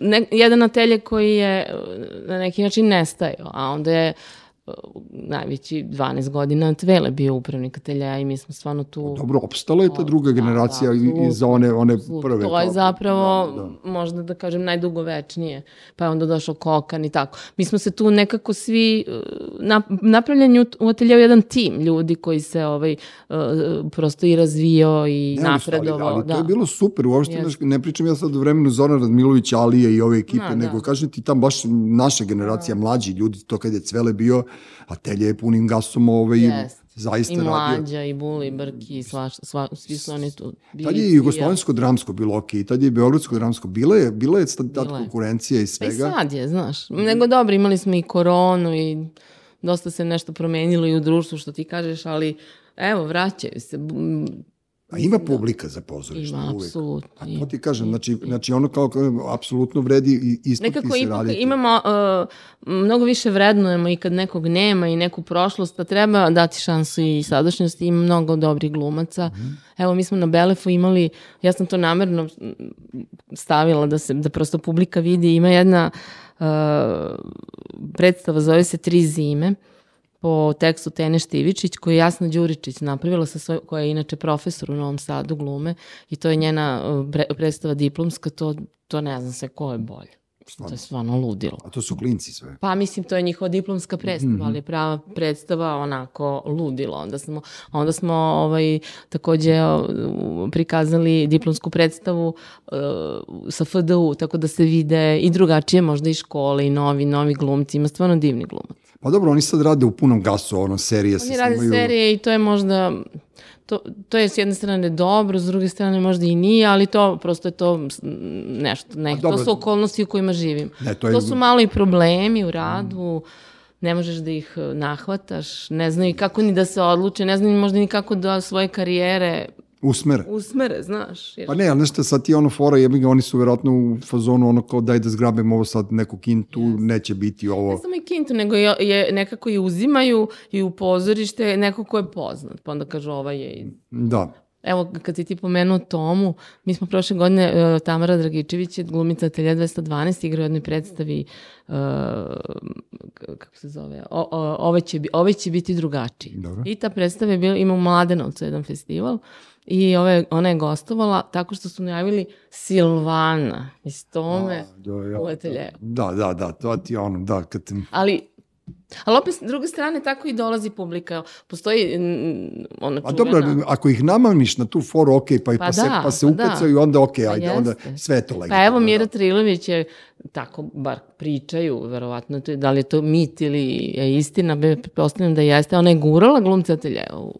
ne, jedan atelje koji je na neki način nestajao, a onda je eh, najveći 12 godina Tvele bio upravnik ateljeja i mi smo stvarno tu... Dobro, opstala je ta druga Da, generacija da, i, i za one, one prve. To je zapravo, Da, da. možda da kažem, najdugovečnije. Pa je onda došao Kokan i tako. Mi smo se tu nekako svi, uh, na, napravljeni u, ateljevu jedan tim ljudi koji se ovaj, uh, prosto i razvio i Ne, su- ali- napredovao. Ali, da. to je bilo super, uopšte znaš, ne pričam ja sad o vremenu Zoran Radmilović, Alije i ove ekipe, Da, da. nego kažem ti tam baš naša generacija, mlađi ljudi, to kad je Cvele bio, a Telje je punim gasom ovaj, Jest. zaista I radio. Mlađa, i Buli, i Brki, i sva, sva, svi su oni tu bili. Tad je i i. Jugoslovensko dramsko bilo ok, tad je i Beogradsko dramsko, bila je, bila je tad, tad konkurencija i Pa i svega. sad je, znaš. Nego dobro, imali smo i koronu i dosta se nešto promenilo i u društvu, što ti kažeš, ali evo, vraćaju se. A ima publika za pozorište Ima, uvek. apsolutno. A to ti kažem, znači, znači ono kao, kao apsolutno vredi i isplati Nekako se ipak raditi. imamo, uh, mnogo više vrednujemo i kad nekog nema i neku prošlost, pa treba dati šansu i sadašnjosti, ima mnogo dobrih glumaca. Mhm. Evo, mi smo na Belefu imali, ja sam to namerno mm, stavila da se da prosto publika vidi, ima jedna uh, predstava, zove se Tri zime, po tekstu Tene Štivičić, koju je Jasna Đuričić napravila, sa svoj, koja je inače profesor u Novom Sadu glume i to je njena uh, pre, predstava diplomska, to, to ne znam se ko je bolje. To je stvarno ludilo. A to su klinci sve. Pa mislim, to je njihova diplomska predstava, Mhm. ali je prava predstava onako ludilo. Onda smo, onda smo ovaj, takođe uh, prikazali diplomsku predstavu uh, sa FDU, tako da se vide i drugačije možda i škole i novi, novi glumci. Ima stvarno divni glumac. Pa dobro, oni sad rade u punom gasu, ono, serije se Oni rade snimaju. serije i to je možda to, to je s jedne strane dobro, s druge strane možda i nije, ali to prosto je to mm, nešto, ne, dobro. to su okolnosti u kojima živim. Ne, to je- to su malo i problemi u radu, ne možeš da ih eh, nahvataš, ne znaju kako ni da se odluče, ne znaju možda ni kako da svoje karijere Usmere. usmere, znaš. Jer... Pa ne, ali nešto sad ti ono fora, jebi ga, oni su verovatno u fazonu ono kao daj da zgrabem ovo sad neku kintu, neće biti ovo. Ne samo i kintu, nego je, je nekako i uzimaju i u pozorište neko ko je poznat. Pa onda kažu ova je i Da. Evo, kad si ti pomenuo Tomu, mi smo prošle godine, uh, Tamara Dragičević je glumica Atelja 212, igra u jednoj predstavi, uh, kako se zove, o, o, ove, će, ove će biti drugačiji. Dobro. I ta predstava je bila, ima u Mladenovcu jedan festival i ove, ona je gostovala tako što su najavili Silvana iz Tome Da, ja, u Ateljeju. da, da, da, to ti je ono, da, kad... Ali Ali opet, s druge strane, tako i dolazi publika. Postoji ona A čuvena... dobro, ako ih namamiš na tu foru, ok, pa, pa, Pa se, da, pa se pa da. upecaju, onda ok, Pa ajde, onda jeste. sve to legitimno. Pa evo, Mira da. Trilović je, tako bar pričaju, verovatno, to je, da li je to mit ili je istina, be, pretpostavljam da jeste. Ona je gurala glumca ateljevu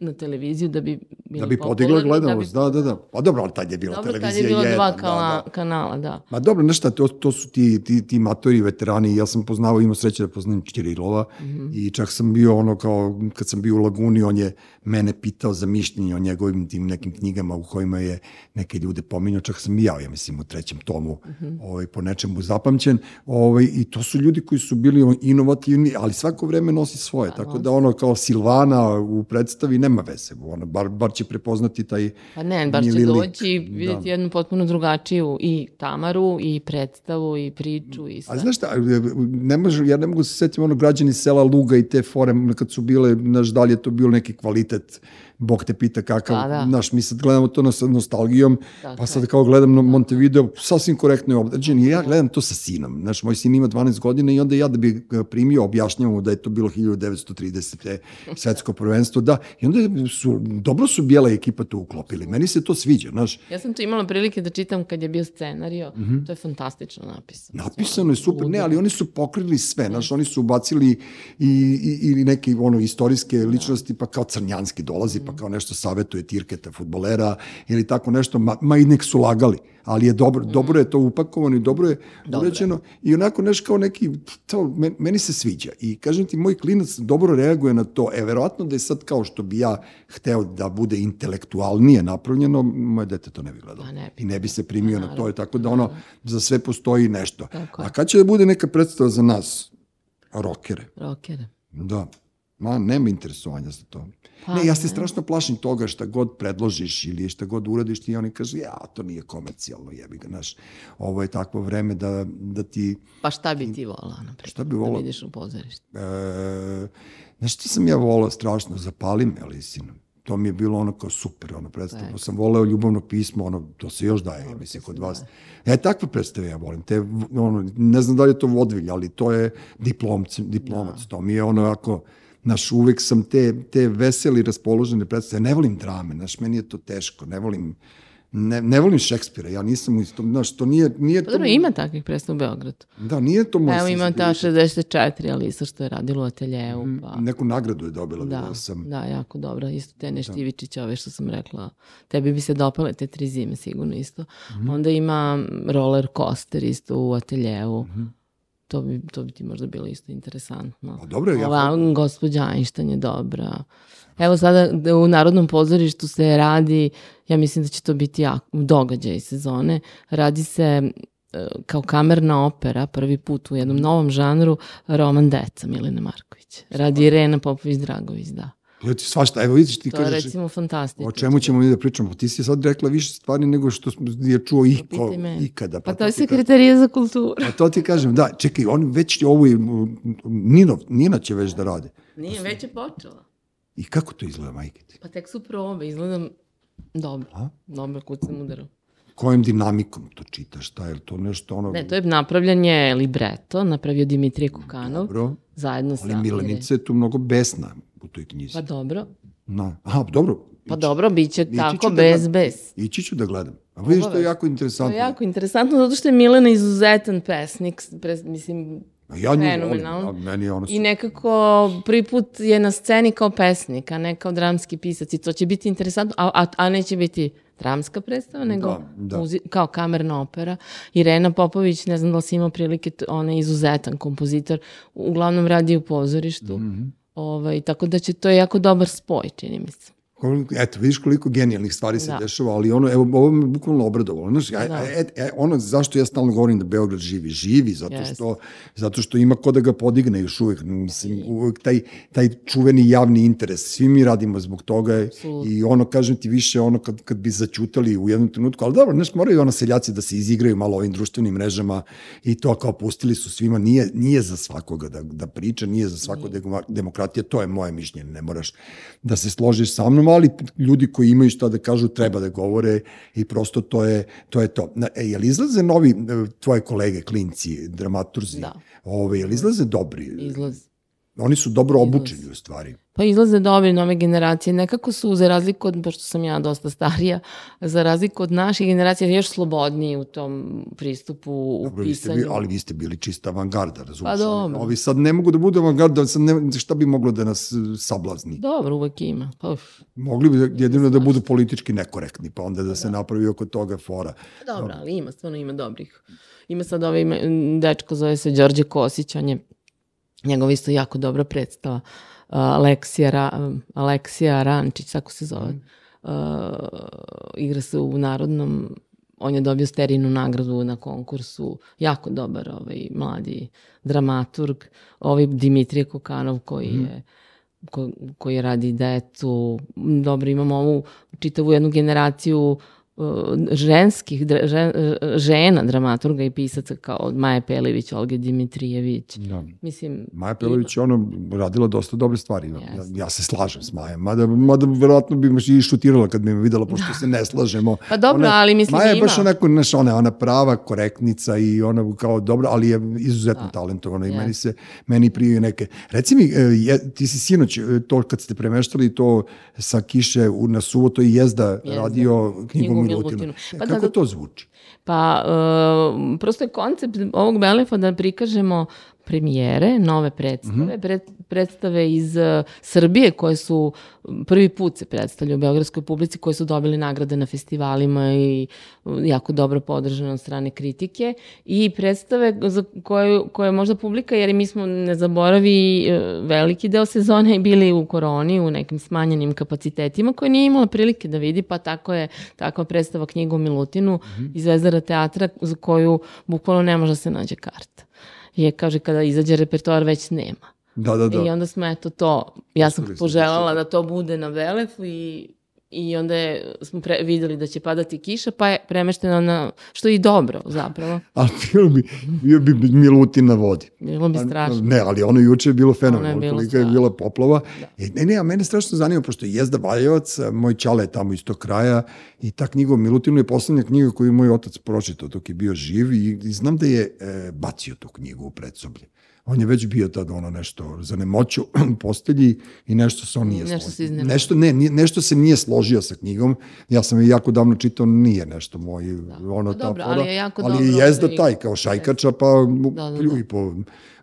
na televiziju da bi bila Da bi podigla gledanost, da, da, da. Pa dobro, ali tad je bila Dobro, tad televizija je bilo dva da, kala, da. kanala, da. Ma dobro, znaš šta, to, to su ti, ti, ti matori veterani, ja sam poznavao, imao sreće da poznam Čirilova Mhm. i čak sam bio ono kao, kad sam bio u Laguni, on je mene pitao za mišljenje o njegovim tim nekim knjigama u kojima je neke ljude pominjao, čak sam i ja, ja mislim, u trećem tomu Mhm. ovaj, po nečemu zapamćen, ovaj, i to su ljudi koji su bili inovativni, ali svako vreme nosi svoje, Pa, tako da ono kao Silvana u predstavi nema veze, ono, bar, bar će prepoznati taj Pa ne, baš će lik. doći i vidjeti Da. jednu potpuno drugačiju i Tamaru, i predstavu, i priču, i sve. A znaš šta, ne može, ja ne mogu se setiti ono građani sela Luga i te fore kad su bile, znaš, da li je to bio neki kvalitet Bog te pita kakav, Da, da. znaš, mi sad gledamo to sa nostalgijom, Tako pa sad kao gledam na Montevideo, sasvim korektno je obrađen i ja gledam to sa sinom. Znaš, moj sin ima 12 godina i onda ja da bi ga primio, objašnjavam mu da je to bilo 1930. svetsko prvenstvo, da, i onda su, dobro su bijela ekipa tu uklopili. Meni se to sviđa, znaš, Ja sam to imala prilike da čitam kad je bio scenario. To je fantastično napisano. Napisano je super, ne, ali oni su pokrili sve, znaš, oni su ubacili i, i, ili neke ono, istorijske ličnosti, pa kao Crnjanski dolazi, pa kao nešto savetuje Tirketa, futbolera, ili tako nešto, ma, ma i nek su lagali, ali je dobro, dobro je to upakovano i dobro je uređeno i onako neš kao neki, to, men- meni se sviđa i kažem ti, moj klinac dobro reaguje na to, e, verovatno da je sad kao što bi ja hteo da bude intelektualnije napravljeno, moje dete to ne bi gledalo ne bi. i ne bi se primio na to, tako da ono, za sve postoji nešto. Tako. A kad će da bude neka predstava za nas, rokere? Rokere. Da. Ma, nema interesovanja za to. Pa ne, ja se strašno plašim toga šta god predložiš ili šta god uradiš ti, oni kažu, ja, to nije komercijalno, jebi ga, znaš, ovo je takvo vreme da, da ti, Pa šta bi ti volao, na primjer? Šta bi volao? Da vidiš u pozorištu. e, znaš, što sam ja volao strašno, zapali me, ali sin, to mi je bilo ono kao super, ono predstava. Pa sam voleo ljubavno pismo, ono, to se još daje, ja mislim, kod vas. E, takve predstave ja volim. Te, ono, ne znam da li je to vodvilj, ali to je diplomc, diplomac. To mi je ono ako, Znaš, uvek sam te, te veseli, raspoložene predstave. Ne volim drame, znaš, meni je to teško. Ne volim, ne, ne volim Šekspira. Ja nisam u istom, znaš, to nije, nije Pa to... dobro, ima takvih predstava u Beogradu. Da, nije to moj Evo ima ta senzibilitet. 64, ali isto što je radilo u ateljevu. Pa... Neku nagradu je dobila, Da, da, sam. da, jako dobro. Isto te Nštivičića, ove što sam rekla. Tebi bi se dopale te tri zime, sigurno isto. Mhm. Onda ima roller coaster isto u ateljevu. Mhm. To bi, to bi ti možda bilo isto interesantno. Pa dobro, ja- Ova gospođa Einstein je dobra. Evo sada da u Narodnom pozorištu se radi, ja mislim da će to biti jako, događaj sezone, radi se e, kao kamerna opera, prvi put u jednom novom žanru, roman Deca Milene Marković. Radi Irena Popović-Dragović, da. Ja ti svašta, evo vidiš ti To je kažeš, recimo fantastično. o čemu ćemo mi da pričamo? Ti si sad rekla više stvari nego što smo je čuo iko, me. ikada. Pa to je sekretarija za kulturu. Pa to ti kažem, da, čekaj, oni već ovo je, Ninov, Nina će već da rade. Nije, već je počela. I kako to izgleda, majke ti? Pa tek su probe, izgleda dobro. A? Dobro, kucam udarom. Kojom dinamikom to čitaš? Šta je to nešto ono... Ne, to je napravljanje libreto, napravio Dimitrije Kukanov, Dobro, zajedno sa... ali Milenica je tu mnogo besna u toj knjizi. Pa dobro, Na, aha, dobro. pa dobro, bit će tako, da bez, gledam. bez. Ići ću da gledam. A vidiš, to je jako To interesantno. je jako interesantno, zato što je Milena izuzetan pesnik, pre, mislim, A ja nju volim, a meni je ono... I nekako prvi put je na sceni kao pesnik, a ne kao dramski pisac i to će biti interesantno, a, a, a neće biti dramska predstava, nego Da, da. Muzi, kao kamerna opera. Irena Popović, ne znam da li si imao prilike, ona je izuzetan kompozitor, uglavnom radi u pozorištu. Mhm. Ovaj, tako da će to je jako dobar spoj, čini mi se. Eto, vidiš koliko genijalnih stvari se Da. dešava, ali ono, evo, ovo me bukvalno obradovalo. Znaš, Da. e, e, ono, zašto ja stalno govorim da Beograd živi? Živi, zato što, zato što ima ko da ga podigne još uvek. Mislim, uvek taj, taj čuveni javni interes. Svi mi radimo zbog toga Apsolutno. i ono, kažem ti više, ono, kad, kad bi začutali u jednom trenutku, ali dobro, znaš, moraju ono seljaci da se izigraju malo ovim društvenim mrežama i to kao pustili su svima, nije, nije za svakoga da, da priča, nije za svako demo- demokratija, to je moje mišljenje, ne moraš da se složiš sa mnom, ali ljudi koji imaju šta da kažu treba da govore i prosto to je to. Je to. Na, e, jel izlaze novi e, tvoje kolege, klinci, dramaturzi? Da. Ove, jel izlaze dobri? Izlaz. Oni su dobro obučeni u stvari. Pa izlaze dobri nove generacije. Nekako su, za razliku od, pošto sam ja dosta starija, za razliku od naših generacija, još slobodniji u tom pristupu, u Dobro, vi ste pisanju. bili, ali vi ste bili čista avangarda, razumiješ? Pa dobro. Ovi sad ne mogu da budu avangarda, sad ne, šta bi moglo da nas e, sablazni? Dobro, uvek ima. Pa, uf. Mogli bi jedino da budu politički nekorektni, pa onda da se napravi oko toga fora. Dobro, ali ima, stvarno ima dobrih. Ima sad ovaj dečko, zove se Đorđe Kosić, on je njegov isto jako dobra predstava. Aleksija, Ra, Aleksija Rančić, tako se zove. Uh, igra se u Narodnom, on je dobio sterinu nagradu na konkursu, jako dobar ovaj mladi dramaturg, ovaj Dimitrije Kokanov koji je ko, koji radi decu. Dobro, imamo ovu čitavu jednu generaciju ženskih, dra, žen, uh, žena dramaturga i pisaca kao Maja Pelević, Olge Dimitrijević. Da. Mislim, Maja Pelović je ono radila dosta dobre stvari. Ja, ja se slažem s Majom, mada, mada verovatno bi me i šutirala kad bi me videla, pošto se ne slažemo. Pa dobro, ali mislim Maja je ima. baš onako, znaš, ona, ona prava korektnica i ona kao dobro, ali je izuzetno talentovana i Jeste. meni se, meni prije neke. Reci mi, e, je, ti si sinoć, e, to kad ste premeštali to sa kiše na suvo, to i jezda, Jezda. radio Knjigu Milutinu. Milutinu. Pa Pa Kako da- to zvuči? Pa, uh, prosto je koncept ovog Belefa da prikažemo premijere, nove predstave, pred, predstave iz uh, Srbije koje su prvi put se predstavljaju u beogradskoj publici, koje su dobili nagrade na festivalima i uh, jako dobro podržane od strane kritike i predstave za koje, koje možda publika, jer mi smo, ne zaboravi, uh, veliki deo sezone bili u koroni, u nekim smanjenim kapacitetima koje nije imala prilike da vidi, pa tako je takva predstava knjiga o Milutinu iz Zvezdara teatra za koju bukvalno ne može da se nađe karta. Je, kaže, kada izađe repertoar već nema. Da, da, da. I onda smo eto to, ja sam poželjala da to bude na Velefu i I onda je, smo pre, videli da će padati kiša, pa je premešteno na, što je i dobro zapravo. Ali bio bi, bio bi Milutin na vodi. Bilo bi Pa, strašno. Ne, ali ono juče je bilo fenomenalno, bilo kolika je bila poplava. Da. E, ne, ne, a mene strašno zanima, pošto je Jezda Valjevac, moj čale je tamo iz tog kraja i ta knjiga o Milutinu je poslednja knjiga koju je moj otac pročitao dok je bio živ i, i znam da je e, bacio tu knjigu u predsoblje. On je već bio tad ono nešto za nemoću postelji i nešto se on nije Nešto složio. se. Nešto, ne, nije- nešto se nije složio sa knjigom. Ja sam je jako davno čitao, nije nešto moj, ono Pa ta dobro, fora, ali je jako ali dobro jezda ovaj- taj kao šajkača, pa mu Da, da, pljuj po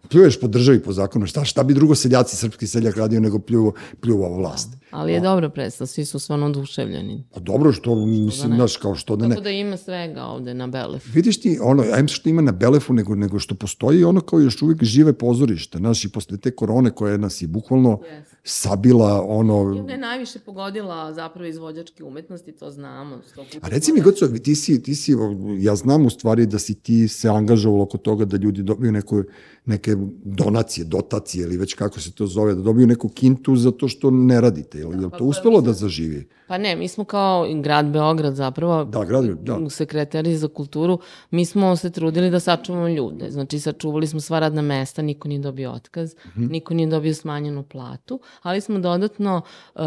pljuješ po državi, po zakonu, šta, šta bi drugo seljaci, srpski seljak radio nego pljuvo, pljuvo vlast. Ali je dobro predstav, svi su stvarno oduševljeni. Pa dobro, što, mislim, ne? znaš, kao što da ne. Tako da ima svega ovde na Belefu. Vidiš ti, ono, ajmo što ima na Belefu, nego, nego što postoji ono kao još uvijek žive pozorište, znaš, i posle te korone koja nas je bukvalno Yes. Sabila, ono, I ona je najviše pogodila zapravo izvođačke umetnosti, to znamo. A reci mi. Goco, ti si, ti si, ja znam u stvari da si ti se angažovalo oko toga da ljudi dobiju neko, neke donacije, dotacije ili već kako se to zove, da dobiju neku kintu zato što ne radite. Je li, je li pa to pa uspelo mislim- da zaživi? Pa ne, mi smo kao grad Beograd zapravo, Da, grad, da. sekretari za kulturu, mi smo se trudili da sačuvamo ljude. Znači, sačuvali smo sva radna mesta, niko nije dobio otkaz, Mhm. niko nije dobio smanjenu platu, ali smo dodatno uh,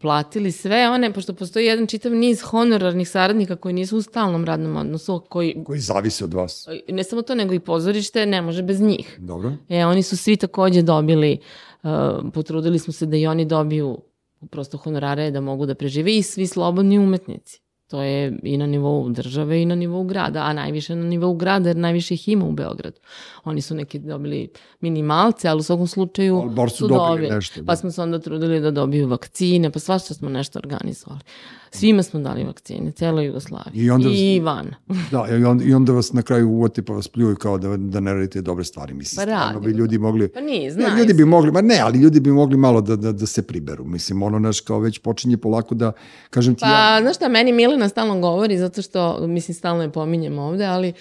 platili sve one, pošto postoji jedan čitav niz honorarnih saradnika koji nisu u stalnom radnom odnosu, koji, Koji zavise od vas. ne samo to, nego i pozorište ne može bez njih. Dobro. E, oni su svi takođe dobili, uh, potrudili smo se da i oni dobiju prosto honorare da mogu da prežive i svi slobodni umetnici. To je i na nivou države i na nivou grada, a najviše na nivou grada jer najviše ih ima u Beogradu. Oni su neki dobili minimalce, ali u svakom slučaju Ali bar su dobili nešto, da. Pa smo se onda trudili da dobiju vakcine, pa svašta smo nešto organizovali. Svima smo dali vakcine, celoj Jugoslaviji. I onda- I van. Da, i onda, i onda vas na kraju uvoti pa vas pljuju kao da, da ne radite dobre stvari. Mislim, Pa stvarno bi ljudi mogli... Pa nije, znaju ljudi bi mogli, ma ne, ali ljudi bi mogli malo da, da, da se priberu. Mislim, ono naš kao već počinje polako da, kažem ti, ja, Pa, znaš šta, meni Milena stalno govori, zato što, mislim, stalno je pominjem ovde, ali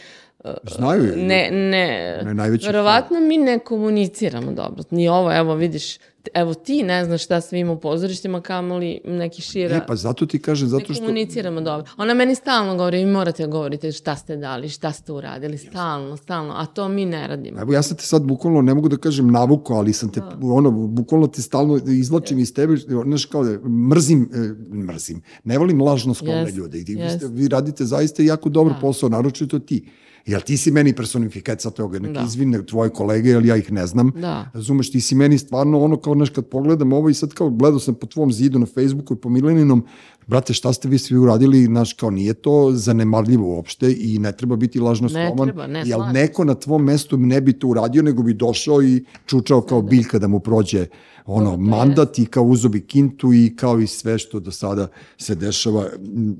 znaju je. ne, ne, Ne, najveći verovatno mi ne komuniciramo dobro. Ni ovo, evo, vidiš, evo ti ne znaš šta sve ima u pozorištima, kamoli neki šira. E, pa zato ti kažem, ne zato što... komuniciramo dobro. Ona meni stalno govori, vi morate da govorite šta ste dali, šta ste uradili, stalno, stalno, a to mi ne radimo. Evo ja sam te sad bukvalno, ne mogu da kažem navuko, ali sam te, ono, bukvalno te stalno izlačim iz tebe, znaš kao da mrzim, e, mrzim, ne volim lažno sklone Jest, ljude. I vi, jest. ste, vi radite zaista jako dobar Da. posao, naročito ti. Jel ti si meni personifikacija toga, neka Da. izvine tvoje kolege, jer ja ih ne znam. Da. Razumeš, ti si meni stvarno ono kao, znaš, kad pogledam ovo i sad kao gledao sam po tvom zidu na Facebooku i po Mileninom, brate, šta ste vi svi uradili, znaš, kao nije to zanemarljivo uopšte i ne treba biti lažno Ne skroman, treba, ne, jel neko na tvom mestu ne bi to uradio, nego bi došao i čučao kao biljka da mu prođe ono, mandat i kao uzo bi kintu i kao i sve što do sada se dešava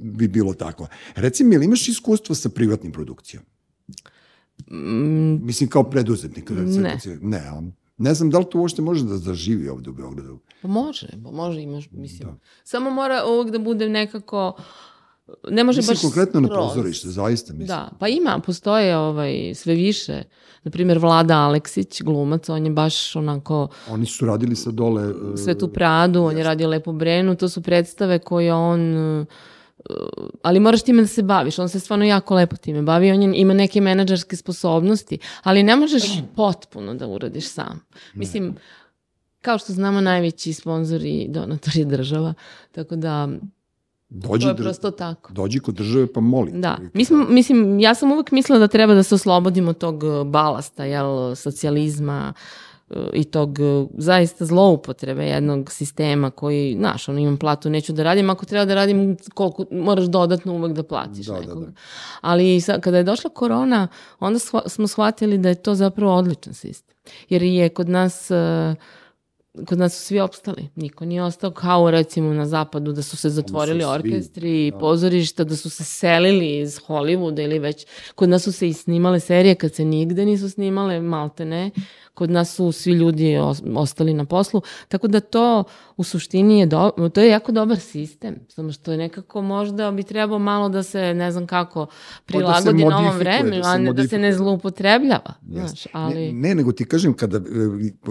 bi bilo tako. Reci mi, ili imaš iskustvo sa privatnim produkcijom? Mm, Mislim, kao preduzetnik. Ne. Ne, ne znam da li to uopšte može da zaživi ovde u Beogradu. Pa može, pa može, imaš, mislim. Samo mora uvijek da bude nekako, ne može Mislim, baš konkretno na skroz. pozorište, zaista mislim. Da, pa ima, postoje ovaj, sve više. Naprimjer, Vlada Aleksić, glumac, on je baš onako Oni su radili sa dole... e, Svetu Pradu, on je radio Lepu Brenu, to su predstave koje on e, ali moraš time da se baviš. On se stvarno jako lepo time bavi, on je, ima neke menadžerske sposobnosti, ali ne možeš potpuno da uradiš sam. Mislim, kao što znamo, najveći sponsor i donator je država, tako da Dođi, to je prosto tako. dođi kod države pa moli. Da, mi smo, mislim, ja sam uvek mislila da treba da se oslobodimo tog eh, balasta, jel, socijalizma eh, i tog eh, zaista zloupotrebe jednog sistema koji, znaš, ono, imam platu, neću da radim, ako treba da radim, koliko, moraš dodatno uvek da platiš Da, da, nekoga. da. Ali sa, kada je došla korona, onda shva, smo shvatili da je to zapravo odličan sistem. Jer je kod nas... eh, kod nas su svi opstali. Niko nije ostao kao recimo na zapadu da su se zatvorili svi, orkestri i pozorišta, da su se selili iz Hollywooda ili već. Kod nas su se i snimale serije kad se nigde nisu snimale, malte ne. Kod nas su svi ljudi os- ostali na poslu. Tako da to u suštini je, do, to je jako dobar sistem. Samo što je nekako možda bi trebao malo da se, ne znam kako, prilagodi novom modifikuje, vremenu, da a ne, da se ne zloupotrebljava. Znaš, ali... Ne, ne, nego ti kažem, kada e,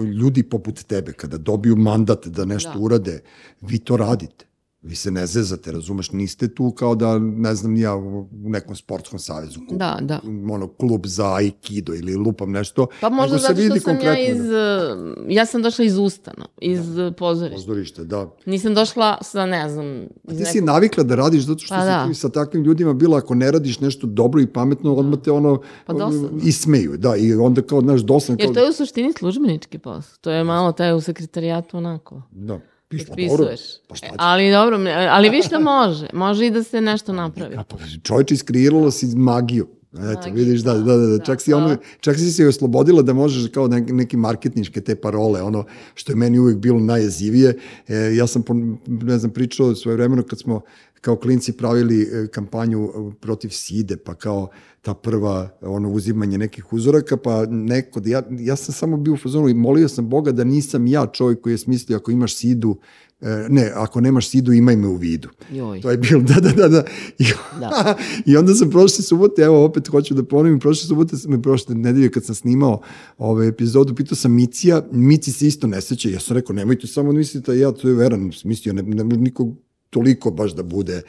ljudi poput tebe, kada dobiju mandat da nešto Da. urade, vi to radite. Vi se ne zezate, razumeš, niste tu kao da, ne znam, ja u nekom sportskom savezu, ku- Da, da. ono, klub za aikido ili lupam nešto. Pa možda zato što vidi sam ja konkretno iz... da- uh, Ja sam došla iz Ustana, iz da. pozorišta. Pozorište, da. Nisam došla sa, ne znam, A ti si nekog... navikla da radiš zato što Pa si da. ti sa takvim ljudima bila, ako ne radiš nešto dobro i pametno, odmah te ono Pa dosadno. ismeju, da, i onda kao, znaš, dosadno, Jer to je u suštini službenički posao. To je malo taj u sekretarijatu onako. da, dobro, Ispisuješ. pa šta će? Ali dobro, ne- ali viš da može. Može i da se nešto napravi. Pa čovječe iskreirala si magiju. Eto, Magiju, vidiš, da, da, da, da, da, da, čak si, ono, hvala. čak si se oslobodila da možeš kao neki, neki marketničke te parole, ono što je meni uvijek bilo najjezivije. E, ja sam, ne znam, pričao svoje vremeno kad smo kao klinci pravili e, kampanju e, protiv side, pa kao ta prva ono uzimanje nekih uzoraka, pa neko, ja, ja sam samo bio u fazonu i molio sam Boga da nisam ja čovjek koji je smislio ako imaš sidu, e, ne, ako nemaš sidu imaj me u vidu. Joj. To je bilo, da, da, da, da. I, Da. I onda sam prošle subote, evo opet hoću da ponovim, prošle subote, sam, prošle nedelje kad sam snimao ove epizodu, pitao sam Micija, Mici se isto ne seća, ja sam rekao, nemojte samo misliti da ja, to je veran, mislio, ne, ne nikog toliko baš da bude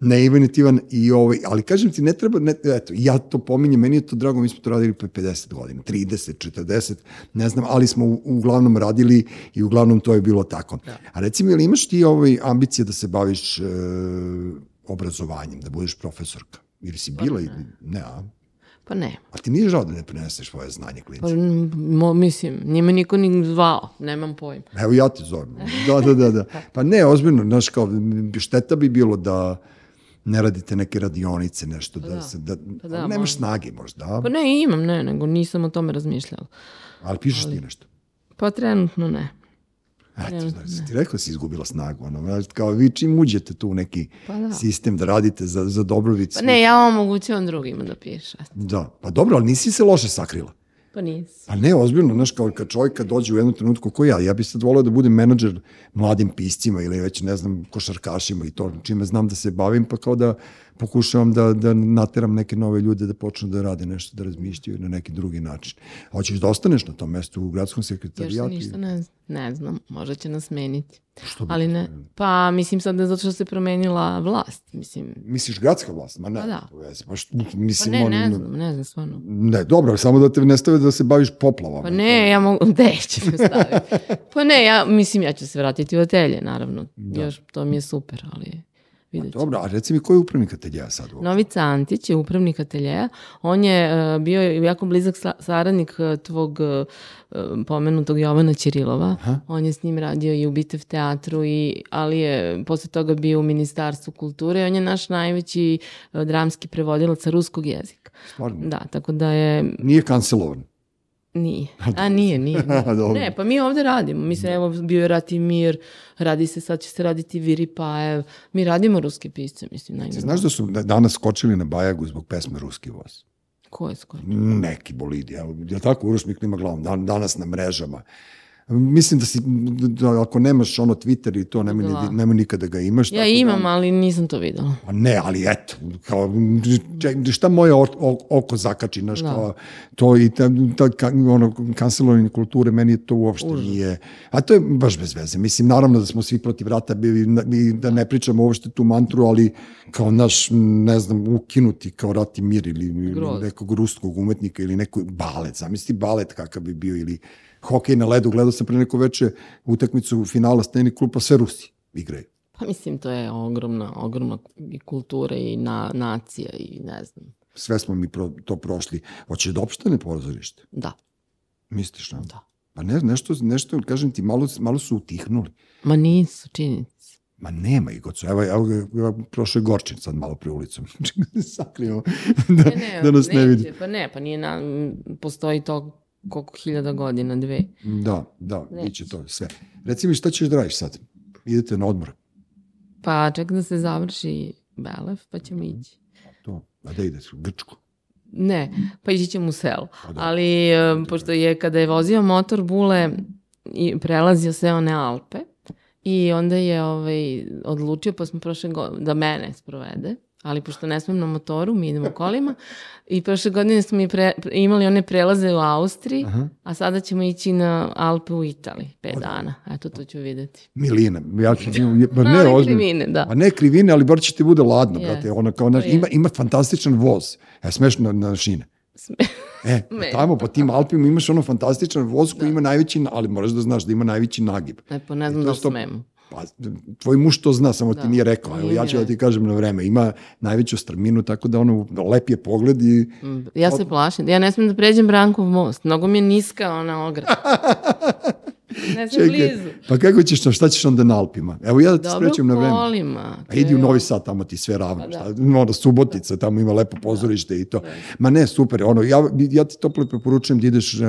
neinvenitivan i ovaj, ali kažem ti, ne treba, ne, eto, ja to pominjem, meni je to drago, mi smo to radili pre 50 godina, 30, 40, ne znam, ali smo u, uglavnom radili i uglavnom to je bilo tako. Da. A recimo, ili imaš ti ovaj ambicije da se baviš e, obrazovanjem, da budeš profesorka? Ili si bila ili ne, a? Pa ne. A ti nije žao da ne preneseš svoje znanje Pa, klincima? m, mo, mislim, nije me niko ni zvao, nemam pojma. Evo ja te zovem. Da, da, da, da. Pa ne, ozbiljno, znaš kao, šteta bi bilo da ne radite neke radionice, nešto, da, da. se, da, Pa da, nemaš možda. snage možda? Pa ne, imam, ne, nego nisam o tome razmišljala. ali pišeš ti nešto. Pa trenutno ne. Eto, znaš, si ti rekla da si izgubila snagu, ono, kao vi čim uđete tu u neki Pa da. sistem da radite za, za dobrobit Pa ne, ja omogućavam drugima da piše. Da, pa dobro, ali nisi se loše sakrila. Pa nisi. Pa ne, ozbiljno, znaš, kao kad čovjek kad dođe u jednom trenutku ko ja, ja bi sad volio da budem menadžer mladim piscima ili već, ne znam, košarkašima i to, čime znam da se bavim, pa kao da pokušavam da, da nateram neke nove ljude da počnu da rade nešto, da razmišljaju na neki drugi način. Hoćeš da ostaneš na tom mestu u gradskom Još se sekretarijatu? ništa ne, znam. ne znam, možda će nas meniti. Što Ali ne, pa mislim sad da zato što se promenila vlast, mislim. Misliš gradska vlast? Ma ne, Pa da. pa što, Pa mislim, ne, ono, ne znam, ne znam stvarno. Ne, dobro, samo da te ne stave da se baviš poplavama. Pa ne, ja mogu, gde će me staviti? Pa ne, ja, mislim, ja ću se vratiti u atelje, naravno. Još, to mi je super, ali vidjet ću. Dobro, a reci mi ko je upravnik ateljeja sad? u Novica Antić je upravnik ateljeja. On je e, bio jako blizak sa- saradnik e, tvog e, pomenutog Jovana Ćirilova. On je s njim radio i u Bitev teatru, i, ali je posle toga bio u Ministarstvu kulture. On je naš najveći e, dramski prevodilac sa ruskog jezika. Stvarno? Da, tako da je Nije kancelovan. Nije. A nije, nije. nije. Ne, pa mi ovde radimo. Mislim, evo, bio je Rat i Mir, radi se, sad će se raditi Viri Pajev. Mi radimo ruske pisce, mislim, najbolje. znaš da su danas skočili na Bajagu zbog pesme Ruski voz? Ko je skoro? Neki bolidi, je li tako, Uroš mi klima glavom, dan, danas na mrežama. Mislim da si, da ako nemaš ono Twitter i to, nema, Da. nema nikada ga imaš. Ja da- imam, ali nisam to videla. Pa ne, ali eto, kao, šta moje oko zakači, znaš, Da. kao, to i ta, ta ono, kancelovanje kulture, meni to uopšte Užas. nije, a to je baš bez veze. Mislim, naravno da smo svi protiv rata bili i da ne pričamo uopšte tu mantru, ali kao naš, ne znam, ukinuti kao rat i mir ili, ili Groz. nekog ruskog umetnika ili neko balet, zamisli balet kakav bi bio ili hokej na ledu, gledao sam pre neko veče utakmicu finala Steni klupa, sve Rusi igraju. Pa mislim, to je ogromna, ogromna i kultura i na, nacija i ne znam. Sve smo mi pro, to prošli. Hoće da opštane pozorište? Da, Misliš, na? da. Pa ne, nešto, nešto, kažem ti, malo, malo su utihnuli. Ma nisu, činjenice. Ma nema ih, gocu. Evo, evo, evo prošao je Gorčin sad malo pre ulicom. Sakrijemo da, Ne, ne, da nas ne neće, vidi. Pa ne, pa nije na, postoji to koliko hiljada godina, dve. Da, da, Neće. biće to sve. Reci mi šta ćeš da radiš sad? Idete na odmor. Pa ček da se završi Belef, pa ćemo ići. To, a da ideš u Grčku? Ne, pa ići ćemo u selo. Pa da. Ali, e, pošto je kada je vozio motor Bule i prelazio sve one Alpe i onda je ovaj, odlučio, pa smo prošle godine, da mene sprovede, ali pošto ne smem na motoru, mi idemo kolima, i prošle godine smo mi pre, imali one prelaze u Austriji, Aha. a sada ćemo ići na Alpe u Italiji, pet dana. Eto, to ću videti. Milina, ja ću, pa ne, Ali ozbiljno. krivine, da. Pa ne krivine, ali bar će ti bude ladno, Jest. brate. Ona kao, To ima, ima fantastičan voz. E, smeš na, na šine. E, Sme. tamo po tim Alpima imaš ono fantastičan voz koji ima najveći, na- ali moraš da znaš da ima najveći nagib. E, pa ne znam da smemo. Pa, tvoj muž to zna, samo ti Da. nije rekao. Evo, ja ću da ti kažem na vreme. Ima najveću strminu, tako da ono, lep je pogled i... Mm, Ja se plašim. Ja ne smem da pređem Brankov most. Mnogo mi je niska ona ograda. ne sam blizu. pa kako ćeš, šta ćeš onda na Alpima? Evo ja da ti Dobro sprećem na vreme. kolima. A idi u je Novi. Sad, tamo ti sve ravno. Pa da. Šta, ono, Subotica, tamo ima lepo pozorište i to. Ma ne, super. Ono, ja, ja ti toplo preporučujem da ideš uh,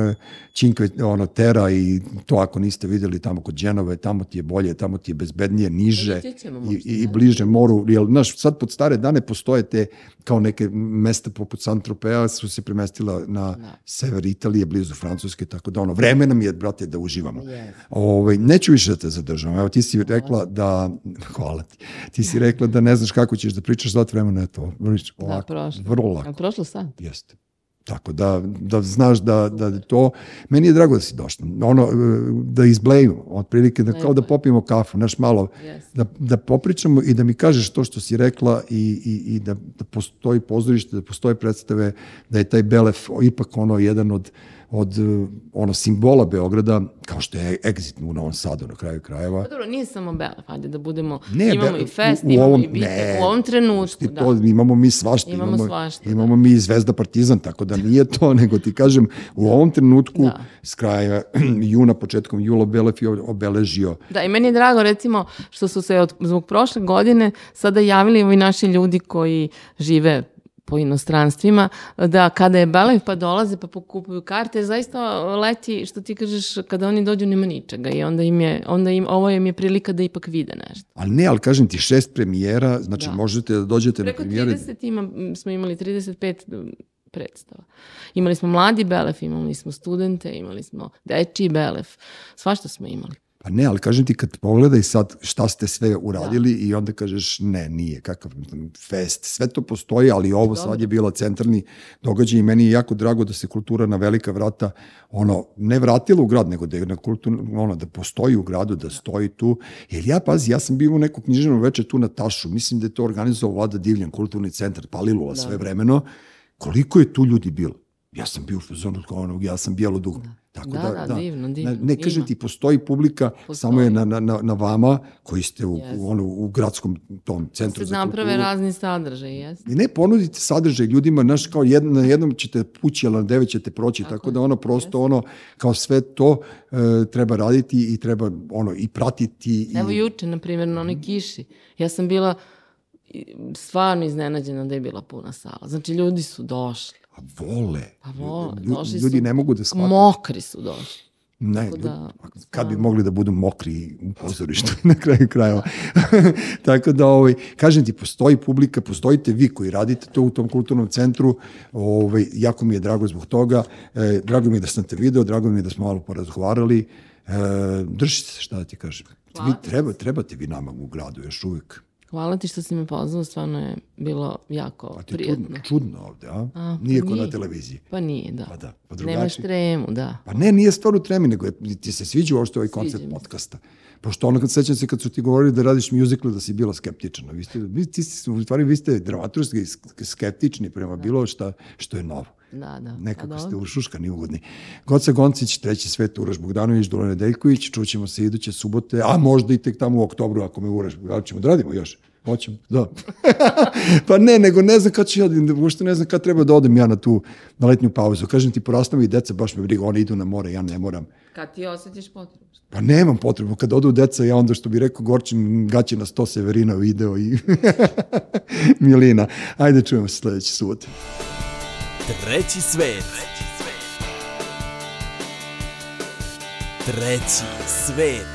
Cinque ono, Terra i to ako niste videli tamo kod Dženove, tamo ti je bolje, tamo ti je bezbednije, niže ćemo i, i, i da. bliže moru. Jer, znaš, sad pod stare dane postoje te kao neke mesta poput Santropea su se premestila na Da. sever Italije, blizu Francuske, tako da ono, vreme nam je, brate, da uživamo. Yes. Ovaj, neću više da te zadržavam. Evo, ti si rekla da, hvala ti, ti si rekla da ne znaš kako ćeš da pričaš, zato vremena je to. Vrlič, Da, ovako, prošlo. vrlo lako, prošlo sad? jeste. Tako da, da znaš da, da to, meni je drago da si došla. Ono, e, da izblejimo, otprilike, da, kao da popijemo kafu, znaš, malo, Yes. da, da popričamo i da mi kažeš to što si rekla i, i, i da, da postoji pozorište, da postoje predstave, da je taj Belef ipak ono jedan od, od eh, ono simbola Beograda, kao što je Exit u Novom Sadu na kraju krajeva. Pa dobro, nije samo Belef, ajde da budemo, Ne, imamo be- i fest, u- u imamo ovom- i bitak, ne, u ovom trenutku, da. to, imamo mi svašta. Imamo svašta, da. Imamo mi i Zvezda Partizan, tako da nije to, nego ti kažem, u ovom trenutku, Da. s kraja juna, početkom jula, Belef je obeležio Da, i meni je drago recimo što su se od, zbog prošle godine sada javili ovi naši ljudi koji žive po inostranstvima, da kada je Belef pa dolaze pa pokupuju karte, zaista leti, što ti kažeš, kada oni dođu nema ničega i onda im je, onda im, ovo im je prilika da ipak vide nešto. Ali ne, ali kažem ti, šest premijera, znači Da. možete da dođete Preko na premijere. 30 ima, smo imali 35 predstava. Imali smo mladi Belef, imali smo studente, imali smo dečiji Belef, svašta smo imali. Pa ne, ali kažem ti kad pogledaj sad šta ste sve uradili Da. i onda kažeš ne, nije, kakav fest, sve to postoji, ali ovo sad je bila centralni događaj i meni je jako drago da se kultura na velika vrata ono, ne vratila u grad, nego da je na kultur, ono, da postoji u gradu, da stoji tu. Jer ja, pazi, ja sam bio u neku književnu veče tu na Tašu, mislim da je to organizovao Vlada Divljan, kulturni centar, Palilula Da. sve vremeno. Koliko je tu ljudi bilo? Ja sam bio u fazonu kao onog, ja sam bijelo dug. Tako Da, da, divno, divno, Ne, ne kažem ima. ti, postoji publika, Postoji. samo je na, na, na, na vama koji ste u, Jeste. u, ono, u gradskom tom centru Se za naprave kulturu. razni sadržaj, jes? I ne ponudite sadržaj ljudima, znaš, kao jedno, na jednom ćete pući, ali na devet ćete proći, tako, Tako da ono prosto ono, kao sve to e, treba raditi i treba ono i pratiti. I, Evo juče, na primjer, na onoj kiši, ja sam bila stvarno iznenađena da je bila puna sala. Znači, ljudi su došli. A vole. Pa vole, došli ljudi su- ne mogu da shvate. Mokri su došli. Ne, Tako da, ljudi, kad bi mogli da budu mokri u pozorištu na kraju krajeva. Tako da, ovaj, kažem ti, postoji publika, postojite vi koji radite to u tom kulturnom centru, ovaj, jako mi je drago zbog toga, e, drago mi je da sam te video, drago mi je da smo malo porazgovarali, E, držite se, šta da ti kažem. Vi, treba, trebate vi nama u gradu još uvijek. Hvala ti što si me pozvao, stvarno je bilo jako A ti je prijetno. čudno, čudno ovde, a? A, nije pa ko na nije. televiziji. Pa nije, da. Pa da, pa Nemaš drugačije. tremu, da. Pa ne, nije stvar u tremi, nego je, ti se sviđa uopšte ovaj koncept podcasta. Pošto ono kad sećam se kad su ti govorili da radiš musical da si bila skeptična. Vi ste, vi, ti u stvari vi ste dramaturski sk- skeptični prema bilo šta što je novo. Da, da. Nekako Pa ste ušuškani, ugodni. Goca Goncić, treći svet, Uroš Bogdanović, Dula Nedeljković, čućemo se iduće subote, a možda i tek tamo u oktobru, ako me Uroš, ali ćemo da radimo još. Hoćemo, da. pa ne, nego ne znam kad ću ja, uopšte ne znam kad treba da odem ja na tu, na letnju pauzu. Kažem ti, porastamo i deca, baš me briga, oni idu na more, ja ne moram. Kad ti osjetiš potrebu. Pa nemam potrebu, kad odu deca, ja onda što bi rekao Gorčin, gaće na sto Severina video i Milina. Ajde, čujemo se sledeće subote. Treći svet. Treći svet.